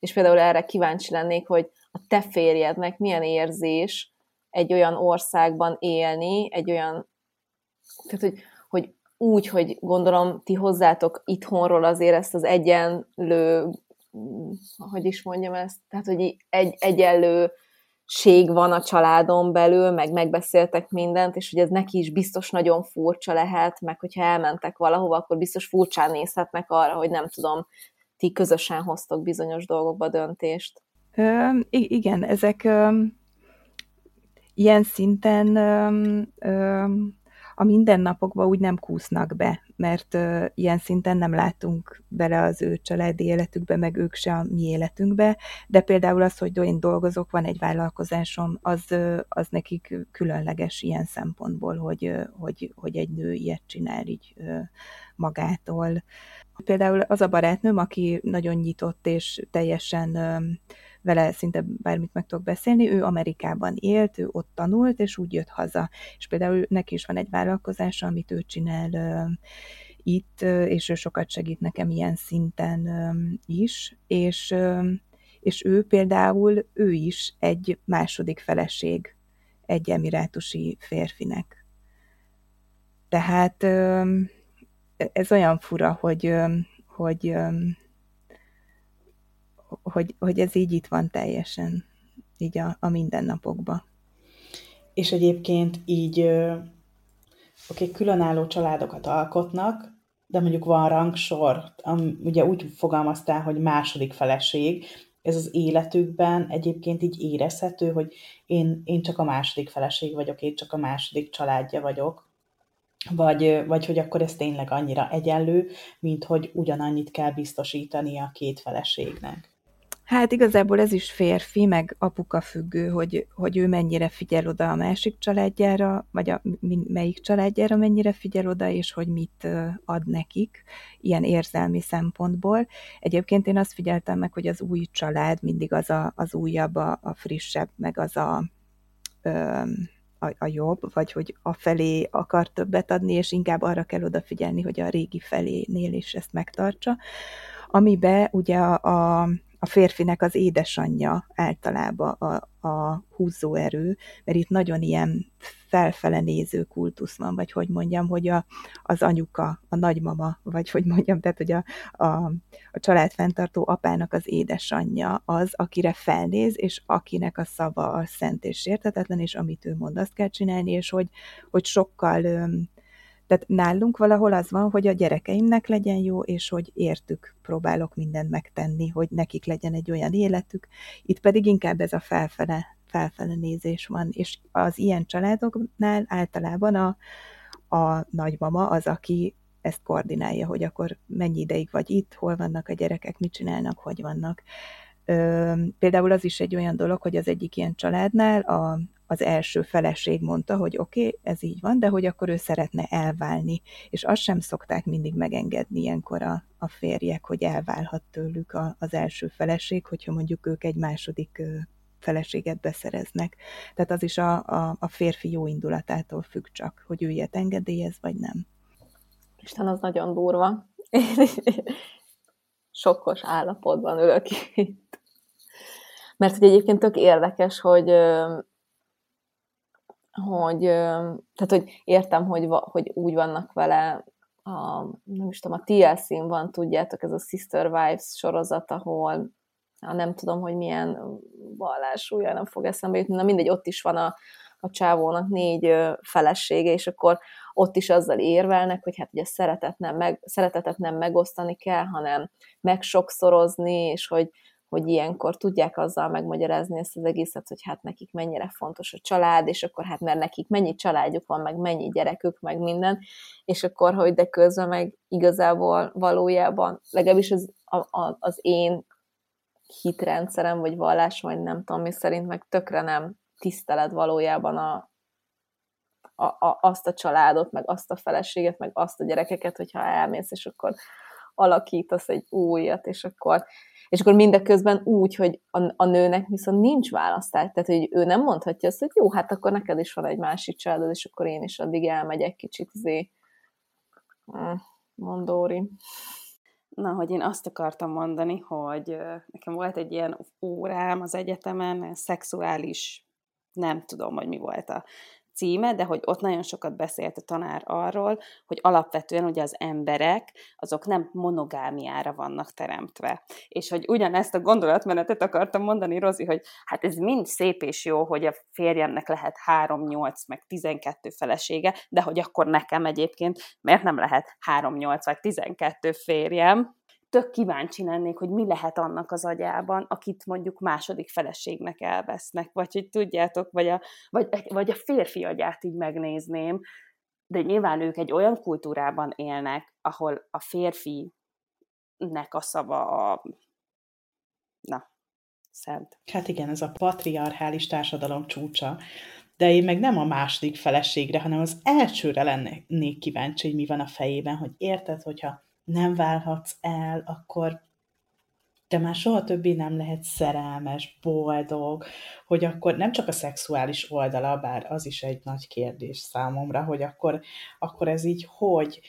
és például erre kíváncsi lennék, hogy a te férjednek milyen érzés egy olyan országban élni, egy olyan, tehát hogy, hogy úgy, hogy gondolom ti hozzátok itthonról azért ezt az egyenlő hogy is mondjam ezt, tehát, hogy egy egyenlő ség van a családon belül, meg megbeszéltek mindent, és hogy ez neki is biztos nagyon furcsa lehet, meg hogyha elmentek valahova, akkor biztos furcsán nézhetnek arra, hogy nem tudom, ti közösen hoztok bizonyos dolgokba döntést. Ö, igen, ezek ö, ilyen szinten ö, ö, a mindennapokba úgy nem kúsznak be, mert uh, ilyen szinten nem látunk bele az ő családi életükbe, meg ők se a mi életünkbe, de például az, hogy én dolgozok, van egy vállalkozásom, az, uh, az nekik különleges ilyen szempontból, hogy, uh, hogy, hogy egy nő ilyet csinál így uh, magától. Például az a barátnőm, aki nagyon nyitott és teljesen uh, vele szinte bármit meg tudok beszélni, ő Amerikában élt, ő ott tanult, és úgy jött haza. És például neki is van egy vállalkozása, amit ő csinál itt, és ő sokat segít nekem ilyen szinten is, és, és ő például, ő is egy második feleség egy emirátusi férfinek. Tehát ez olyan fura, hogy, hogy hogy, hogy ez így itt van teljesen. így a, a mindennapokba. És egyébként így, oké, okay, különálló családokat alkotnak, de mondjuk van rangsor, ugye úgy fogalmaztál, hogy második feleség, ez az életükben egyébként így érezhető, hogy én, én csak a második feleség vagyok, én csak a második családja vagyok, vagy, vagy hogy akkor ez tényleg annyira egyenlő, mint hogy ugyanannyit kell biztosítani a két feleségnek. Hát igazából ez is férfi, meg apuka függő, hogy, hogy ő mennyire figyel oda a másik családjára, vagy a, melyik családjára mennyire figyel oda, és hogy mit ad nekik, ilyen érzelmi szempontból. Egyébként én azt figyeltem meg, hogy az új család mindig az a, az újabb, a, a frissebb, meg az a, a, a jobb, vagy hogy a felé akar többet adni, és inkább arra kell odafigyelni, hogy a régi felénél is ezt megtartsa. Amibe ugye a, a a férfinek az édesanyja általában a, a húzóerő, mert itt nagyon ilyen felfele néző kultusz van, vagy hogy mondjam, hogy a, az anyuka, a nagymama, vagy hogy mondjam, tehát hogy a, a, a családfenntartó apának az édesanyja az, akire felnéz, és akinek a szava a szent és értetetlen, és amit ő mond, azt kell csinálni, és hogy, hogy sokkal tehát nálunk valahol az van, hogy a gyerekeimnek legyen jó, és hogy értük próbálok mindent megtenni, hogy nekik legyen egy olyan életük. Itt pedig inkább ez a felfele, felfele nézés van, és az ilyen családoknál általában a, a nagymama az, aki ezt koordinálja, hogy akkor mennyi ideig vagy itt, hol vannak a gyerekek, mit csinálnak, hogy vannak. Ö, például az is egy olyan dolog, hogy az egyik ilyen családnál a, az első feleség mondta, hogy oké, okay, ez így van, de hogy akkor ő szeretne elválni. És azt sem szokták mindig megengedni ilyenkor a, a férjek, hogy elválhat tőlük a, az első feleség, hogyha mondjuk ők egy második feleséget beszereznek. Tehát az is a, a, a férfi jó indulatától függ csak, hogy ő ilyet engedélyez, vagy nem. Isten, az nagyon durva. Sokkos állapotban ülök itt. Mert hogy egyébként tök érdekes, hogy hogy, tehát, hogy értem, hogy, hogy úgy vannak vele, a, nem is tudom, a TLC-n van, tudjátok, ez a Sister Wives sorozat, ahol a nem tudom, hogy milyen vallásúja, nem fog eszembe jutni, na mindegy, ott is van a, a csávónak négy felesége, és akkor ott is azzal érvelnek, hogy hát ugye szeretet nem meg, szeretetet nem megosztani kell, hanem megsokszorozni, és hogy hogy ilyenkor tudják azzal megmagyarázni ezt az egészet, hogy hát nekik mennyire fontos a család, és akkor hát mert nekik mennyi családjuk van, meg mennyi gyerekük, meg minden, és akkor, hogy de közben meg igazából valójában, legalábbis az, a, a, az én hitrendszerem, vagy vallás, vagy nem tudom mi szerint, meg tökre nem tisztelet valójában a, a, a, azt a családot, meg azt a feleséget, meg azt a gyerekeket, hogyha elmész, és akkor alakítasz egy újat, és akkor és akkor mindeközben úgy, hogy a, a nőnek viszont nincs választás, tehát hogy ő nem mondhatja azt, hogy jó, hát akkor neked is van egy másik családod, és akkor én is addig elmegyek kicsit zé. Hm, mondóri. Na, hogy én azt akartam mondani, hogy nekem volt egy ilyen órám az egyetemen, szexuális, nem tudom, hogy mi volt a címe, de hogy ott nagyon sokat beszélt a tanár arról, hogy alapvetően ugye az emberek, azok nem monogámiára vannak teremtve. És hogy ugyanezt a gondolatmenetet akartam mondani, Rozi, hogy hát ez mind szép és jó, hogy a férjemnek lehet 3, 8, meg 12 felesége, de hogy akkor nekem egyébként miért nem lehet 3, 8 vagy 12 férjem, tök kíváncsi lennék, hogy mi lehet annak az agyában, akit mondjuk második feleségnek elvesznek, vagy hogy tudjátok, vagy a, vagy, vagy a férfi agyát így megnézném, de nyilván ők egy olyan kultúrában élnek, ahol a férfinek a szava a na, szent. Hát igen, ez a patriarchális társadalom csúcsa. De én meg nem a második feleségre, hanem az elsőre lennék kíváncsi, hogy mi van a fejében, hogy érted, hogyha nem válhatsz el, akkor te már soha többé nem lehet szerelmes, boldog, hogy akkor nem csak a szexuális oldala, bár az is egy nagy kérdés számomra, hogy akkor, akkor ez így hogy,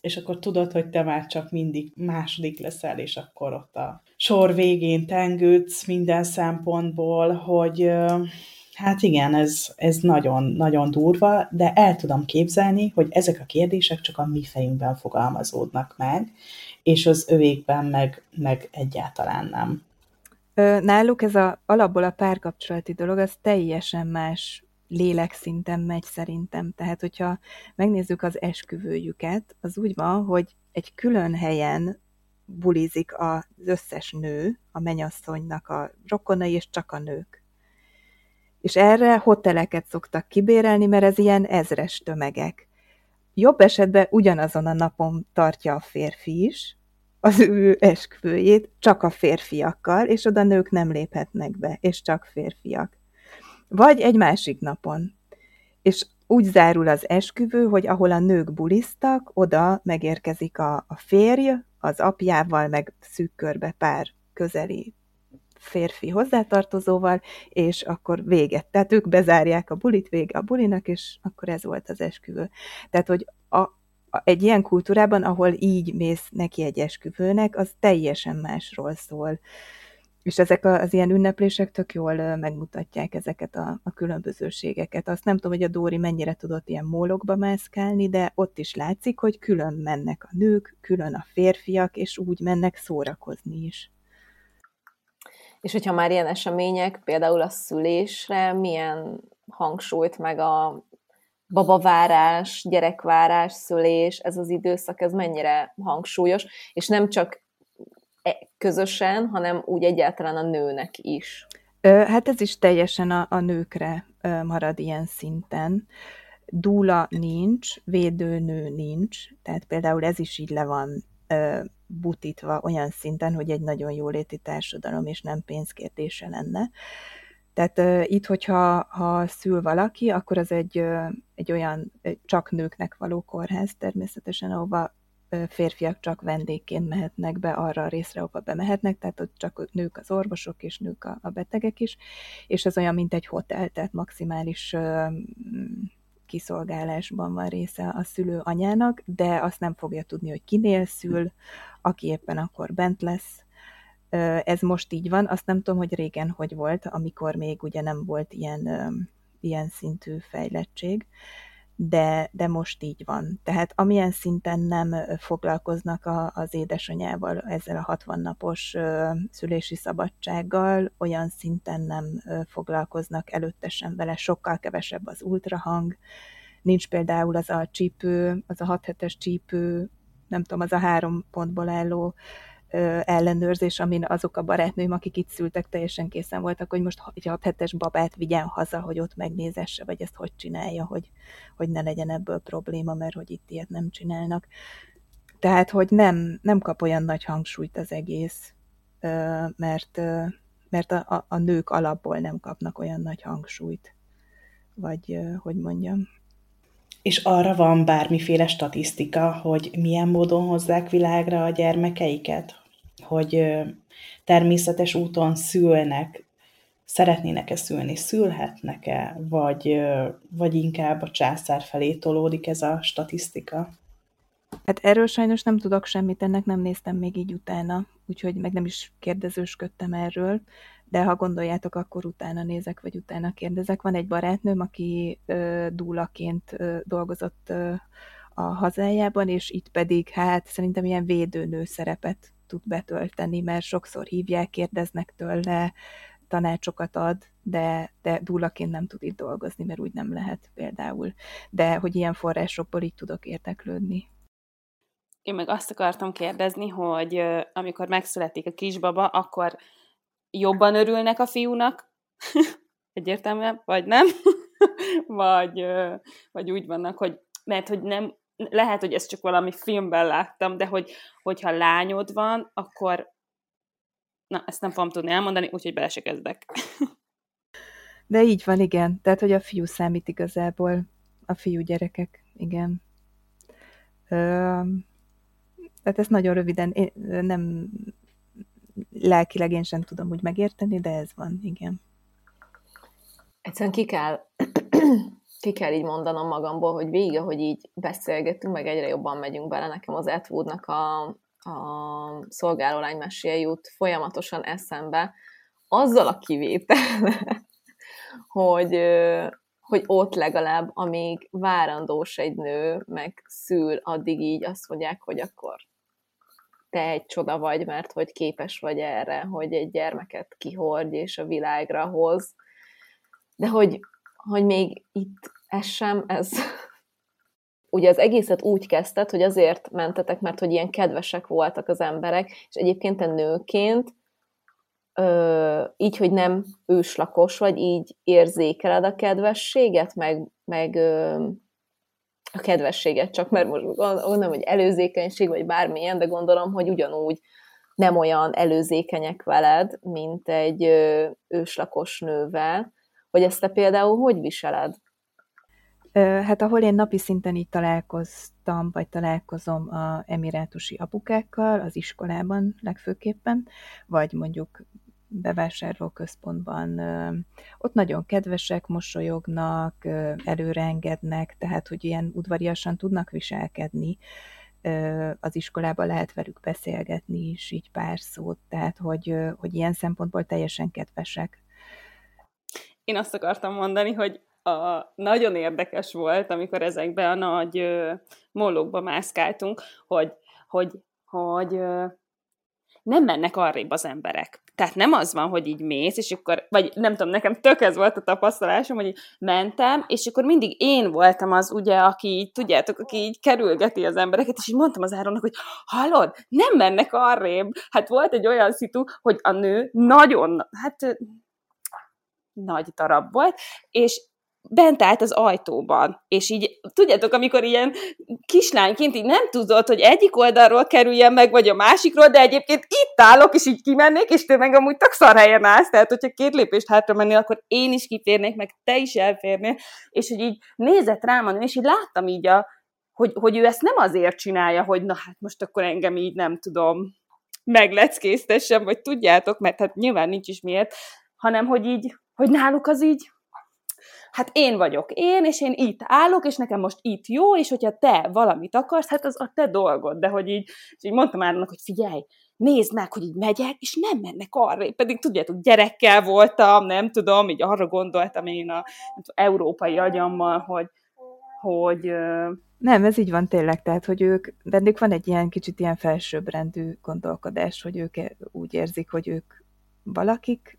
és akkor tudod, hogy te már csak mindig második leszel, és akkor ott a sor végén tengődsz minden szempontból, hogy Hát igen, ez, ez nagyon, nagyon durva, de el tudom képzelni, hogy ezek a kérdések csak a mi fejünkben fogalmazódnak meg, és az övékben meg, meg egyáltalán nem. Náluk ez a, alapból a párkapcsolati dolog, az teljesen más lélekszinten megy szerintem. Tehát, hogyha megnézzük az esküvőjüket, az úgy van, hogy egy külön helyen bulizik az összes nő, a menyasszonynak a rokonai, és csak a nők. És erre hoteleket szoktak kibérelni, mert ez ilyen ezres tömegek. Jobb esetben ugyanazon a napon tartja a férfi is, az ő esküvőjét csak a férfiakkal, és oda nők nem léphetnek be, és csak férfiak. Vagy egy másik napon. És úgy zárul az esküvő, hogy ahol a nők bulisztak, oda megérkezik a, a férj, az apjával, meg szűk körbe pár közeli férfi hozzátartozóval, és akkor véget. Tehát ők bezárják a bulit, vége a bulinak, és akkor ez volt az esküvő. Tehát, hogy a, egy ilyen kultúrában, ahol így mész neki egy esküvőnek, az teljesen másról szól. És ezek az ilyen ünneplések tök jól megmutatják ezeket a, a különbözőségeket. Azt nem tudom, hogy a Dóri mennyire tudott ilyen mólokba mászkálni, de ott is látszik, hogy külön mennek a nők, külön a férfiak, és úgy mennek szórakozni is. És hogyha már ilyen események, például a szülésre, milyen hangsúlyt meg a babavárás, gyerekvárás, szülés, ez az időszak, ez mennyire hangsúlyos, és nem csak e, közösen, hanem úgy egyáltalán a nőnek is. Hát ez is teljesen a, a nőkre marad ilyen szinten. Dúla nincs, védőnő nincs, tehát például ez is így le van butítva olyan szinten, hogy egy nagyon jóléti társadalom és nem pénzkérdése lenne. Tehát uh, itt, hogyha ha szül valaki, akkor az egy, uh, egy olyan csak nőknek való kórház természetesen, ahova uh, férfiak csak vendégként mehetnek be arra a részre, ahova bemehetnek, tehát ott csak nők az orvosok és nők a, a betegek is, és ez olyan, mint egy hotel, tehát maximális uh, kiszolgálásban van része a szülő anyának, de azt nem fogja tudni, hogy kinél szül, aki éppen akkor bent lesz, ez most így van, azt nem tudom, hogy régen hogy volt, amikor még ugye nem volt ilyen, ilyen szintű fejlettség, de, de most így van. Tehát amilyen szinten nem foglalkoznak a, az édesanyával ezzel a 60 napos szülési szabadsággal, olyan szinten nem foglalkoznak előtte sem vele, sokkal kevesebb az ultrahang, nincs például az a csípő, az a 6 hetes csípő, nem tudom, az a három pontból álló ellenőrzés, amin azok a barátnőim, akik itt szültek, teljesen készen voltak, hogy most egy hat hetes babát vigyen haza, hogy ott megnézesse, vagy ezt hogy csinálja, hogy, hogy ne legyen ebből probléma, mert hogy itt ilyet nem csinálnak. Tehát, hogy nem, nem kap olyan nagy hangsúlyt az egész, mert, mert a, a, a nők alapból nem kapnak olyan nagy hangsúlyt, vagy hogy mondjam. És arra van bármiféle statisztika, hogy milyen módon hozzák világra a gyermekeiket? Hogy természetes úton szülnek, szeretnének-e szülni, szülhetnek-e, vagy, vagy inkább a császár felé tolódik ez a statisztika? Hát erről sajnos nem tudok semmit, ennek nem néztem még így utána, úgyhogy meg nem is kérdezősködtem erről, de ha gondoljátok, akkor utána nézek, vagy utána kérdezek. Van egy barátnőm, aki ö, dúlaként ö, dolgozott ö, a hazájában, és itt pedig hát szerintem ilyen védőnő szerepet tud betölteni, mert sokszor hívják, kérdeznek tőle, tanácsokat ad, de, de dúlaként nem tud itt dolgozni, mert úgy nem lehet például. De hogy ilyen forrásokból így tudok érteklődni. Én meg azt akartam kérdezni, hogy amikor megszületik a kisbaba, akkor jobban örülnek a fiúnak, egyértelműen, vagy nem, vagy, vagy úgy vannak, hogy mert hogy nem lehet, hogy ezt csak valami filmben láttam, de hogy, hogyha lányod van, akkor na, ezt nem fogom tudni elmondani, úgyhogy bele se kezdek. De így van, igen. Tehát, hogy a fiú számít igazából. A fiú gyerekek, igen. Ö, tehát ezt nagyon röviden, én nem lelkileg én sem tudom úgy megérteni, de ez van, igen. Egyszerűen ki kell ki kell így mondanom magamból, hogy végig, hogy így beszélgetünk, meg egyre jobban megyünk bele, nekem az Atwoodnak a, a szolgálólány meséje jut folyamatosan eszembe, azzal a kivétel, hogy, hogy ott legalább, amíg várandós egy nő, meg szül, addig így azt mondják, hogy akkor te egy csoda vagy, mert hogy képes vagy erre, hogy egy gyermeket kihordj és a világra hoz. De hogy, hogy még itt ez sem, ez... Ugye az egészet úgy kezdted, hogy azért mentetek, mert hogy ilyen kedvesek voltak az emberek, és egyébként te nőként ö, így, hogy nem őslakos vagy, így érzékeled a kedvességet, meg, meg ö, a kedvességet, csak mert most gondolom, hogy előzékenység, vagy bármilyen, de gondolom, hogy ugyanúgy nem olyan előzékenyek veled, mint egy őslakos nővel, hogy ezt te például hogy viseled? Hát ahol én napi szinten így találkoztam, vagy találkozom a emirátusi apukákkal, az iskolában legfőképpen, vagy mondjuk bevásárlóközpontban. Ott nagyon kedvesek, mosolyognak, előreengednek, tehát hogy ilyen udvariasan tudnak viselkedni. Az iskolában lehet velük beszélgetni is, így pár szót, tehát hogy, hogy ilyen szempontból teljesen kedvesek. Én azt akartam mondani, hogy a, nagyon érdekes volt, amikor ezekbe a nagy mollókba mászkáltunk, hogy, hogy, hogy nem mennek arrébb az emberek. Tehát nem az van, hogy így mész, és akkor, vagy nem tudom, nekem tök ez volt a tapasztalásom, hogy mentem, és akkor mindig én voltam az, ugye, aki így, tudjátok, aki így kerülgeti az embereket, és így mondtam az Áronnak, hogy hallod, nem mennek arrébb. Hát volt egy olyan szitu, hogy a nő nagyon, hát nagy darab volt, és bent állt az ajtóban, és így, tudjátok, amikor ilyen kislányként így nem tudod, hogy egyik oldalról kerüljen meg, vagy a másikról, de egyébként itt állok, és így kimennék, és te meg amúgy tök szar helyen állsz, tehát hogyha két lépést hátra mennél, akkor én is kiférnék, meg te is elférnél, és hogy így nézett rám és így láttam így, a, hogy, hogy ő ezt nem azért csinálja, hogy na hát most akkor engem így nem tudom megleckésztessem, vagy tudjátok, mert hát nyilván nincs is miért, hanem hogy így, hogy náluk az így hát én vagyok én, és én itt állok, és nekem most itt jó, és hogyha te valamit akarsz, hát az a te dolgod. De hogy így, és így mondtam Áronnak, hogy figyelj, nézd meg, hogy így megyek, és nem mennek arra. Pedig tudjátok, gyerekkel voltam, nem tudom, így arra gondoltam én a tudom, európai agyammal, hogy, hogy nem, ez így van tényleg, tehát, hogy ők, bennük van egy ilyen kicsit ilyen felsőbbrendű gondolkodás, hogy ők úgy érzik, hogy ők valakik,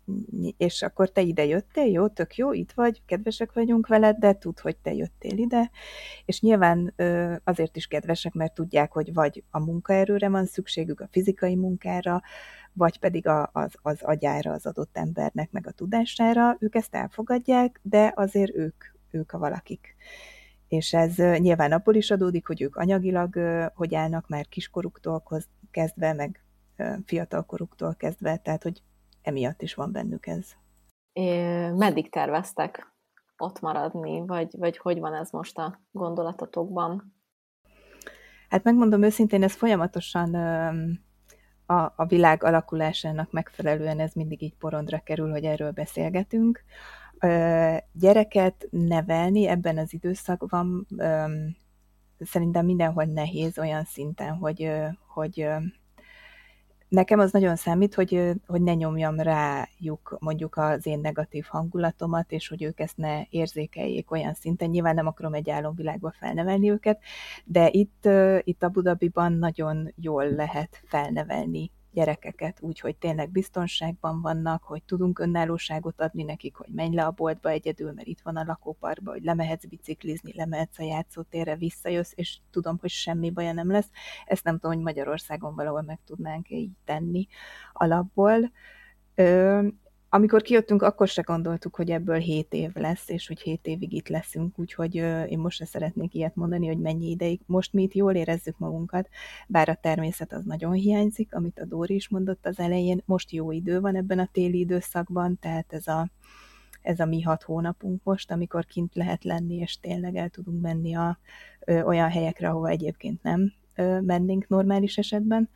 és akkor te ide jöttél, jó, tök jó, itt vagy, kedvesek vagyunk veled, de tud, hogy te jöttél ide, és nyilván azért is kedvesek, mert tudják, hogy vagy a munkaerőre van szükségük, a fizikai munkára, vagy pedig a, az, az agyára az adott embernek, meg a tudására, ők ezt elfogadják, de azért ők, ők a valakik. És ez nyilván abból is adódik, hogy ők anyagilag hogy állnak már kiskoruktól kezdve, meg fiatalkoruktól kezdve, tehát hogy emiatt is van bennük ez. É, meddig terveztek ott maradni, vagy, vagy hogy van ez most a gondolatotokban? Hát megmondom őszintén, ez folyamatosan a, a világ alakulásának megfelelően ez mindig így porondra kerül, hogy erről beszélgetünk. Gyereket nevelni ebben az időszakban szerintem mindenhol nehéz olyan szinten, hogy, hogy nekem az nagyon számít, hogy, hogy ne nyomjam rájuk mondjuk az én negatív hangulatomat, és hogy ők ezt ne érzékeljék olyan szinten. Nyilván nem akarom egy álomvilágba felnevelni őket, de itt, itt a Budabiban nagyon jól lehet felnevelni gyerekeket úgy, hogy tényleg biztonságban vannak, hogy tudunk önállóságot adni nekik, hogy menj le a boltba egyedül, mert itt van a lakóparkba, hogy lemehetsz biciklizni, lemehetsz a játszótérre, visszajössz, és tudom, hogy semmi baja nem lesz. Ezt nem tudom, hogy Magyarországon valahol meg tudnánk így tenni alapból. Ö, amikor kijöttünk, akkor se gondoltuk, hogy ebből 7 év lesz, és hogy 7 évig itt leszünk, úgyhogy én most se szeretnék ilyet mondani, hogy mennyi ideig. Most mi itt jól érezzük magunkat, bár a természet az nagyon hiányzik, amit a Dóri is mondott az elején. Most jó idő van ebben a téli időszakban, tehát ez a, ez a mi hat hónapunk most, amikor kint lehet lenni, és tényleg el tudunk menni a, ö, olyan helyekre, ahova egyébként nem ö, mennénk normális esetben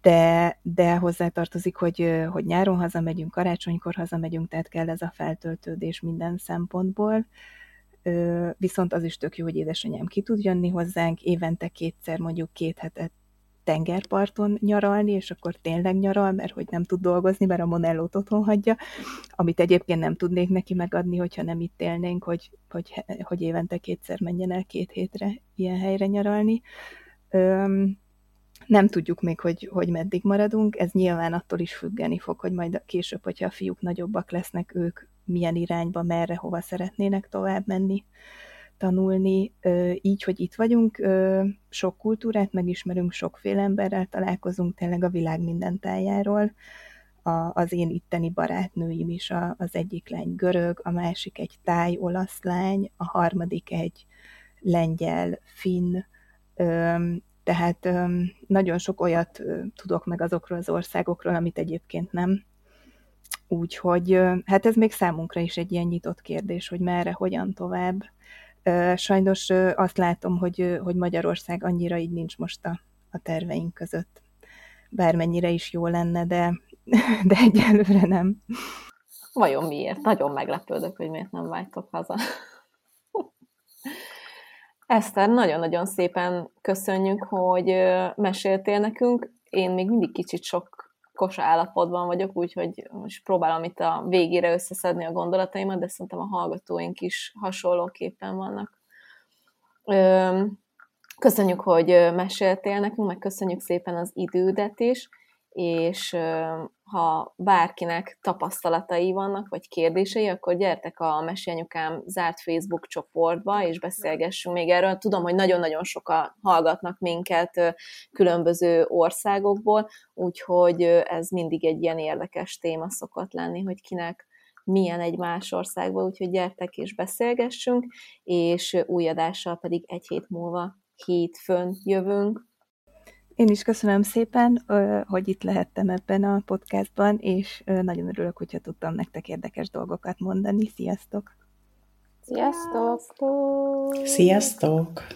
de, de hozzátartozik, hogy, hogy nyáron hazamegyünk, karácsonykor hazamegyünk, tehát kell ez a feltöltődés minden szempontból. Viszont az is tök jó, hogy édesanyám ki tud jönni hozzánk, évente kétszer, mondjuk két hetet tengerparton nyaralni, és akkor tényleg nyaral, mert hogy nem tud dolgozni, mert a Monellót otthon hagyja, amit egyébként nem tudnék neki megadni, hogyha nem itt élnénk, hogy, hogy, hogy évente kétszer menjen el két hétre ilyen helyre nyaralni Nem tudjuk még, hogy, hogy meddig maradunk, ez nyilván attól is függeni fog, hogy majd később, hogyha a fiúk nagyobbak lesznek, ők milyen irányba, merre, hova szeretnének tovább menni, tanulni. Így, hogy itt vagyunk, sok kultúrát megismerünk, sokféle emberrel találkozunk, tényleg a világ minden tájáról. Az én itteni barátnőim is, az egyik lány görög, a másik egy táj olasz lány, a harmadik egy lengyel, finn, tehát nagyon sok olyat tudok meg azokról az országokról, amit egyébként nem. Úgyhogy hát ez még számunkra is egy ilyen nyitott kérdés, hogy merre, hogyan tovább. Sajnos azt látom, hogy, hogy Magyarország annyira így nincs most a, a terveink között. Bármennyire is jó lenne, de, de egyelőre nem. Vajon miért? Nagyon meglepődök, hogy miért nem vágytok haza. Eszter, nagyon-nagyon szépen köszönjük, hogy meséltél nekünk. Én még mindig kicsit sok kosa állapotban vagyok, úgyhogy most próbálom itt a végére összeszedni a gondolataimat, de szerintem a hallgatóink is hasonlóképpen vannak. Köszönjük, hogy meséltél nekünk, meg köszönjük szépen az idődet is, és ha bárkinek tapasztalatai vannak, vagy kérdései, akkor gyertek a Mesélyanyukám zárt Facebook csoportba, és beszélgessünk még erről. Tudom, hogy nagyon-nagyon sokan hallgatnak minket különböző országokból, úgyhogy ez mindig egy ilyen érdekes téma szokott lenni, hogy kinek milyen egy más országban, úgyhogy gyertek és beszélgessünk, és új adással pedig egy hét múlva hétfőn jövünk. Én is köszönöm szépen, hogy itt lehettem ebben a podcastban, és nagyon örülök, hogyha tudtam nektek érdekes dolgokat mondani. Sziasztok! Sziasztok! Sziasztok!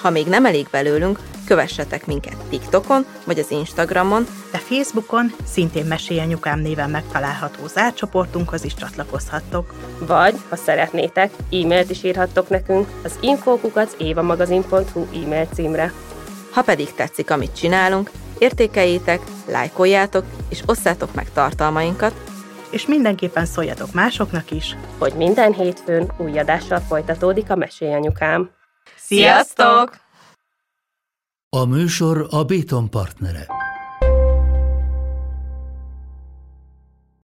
Ha még nem elég belőlünk, kövessetek minket TikTokon vagy az Instagramon, de Facebookon szintén Mesélyanyukám néven megtalálható zárcsoportunkhoz is csatlakozhattok. Vagy, ha szeretnétek, e-mailt is írhattok nekünk az infókukat évamagazin.hu e-mail címre. Ha pedig tetszik, amit csinálunk, értékeljétek, lájkoljátok és osszátok meg tartalmainkat, és mindenképpen szóljatok másoknak is, hogy minden hétfőn új adással folytatódik a Mesélyanyukám. Sziasztok! A műsor a Béton partnere.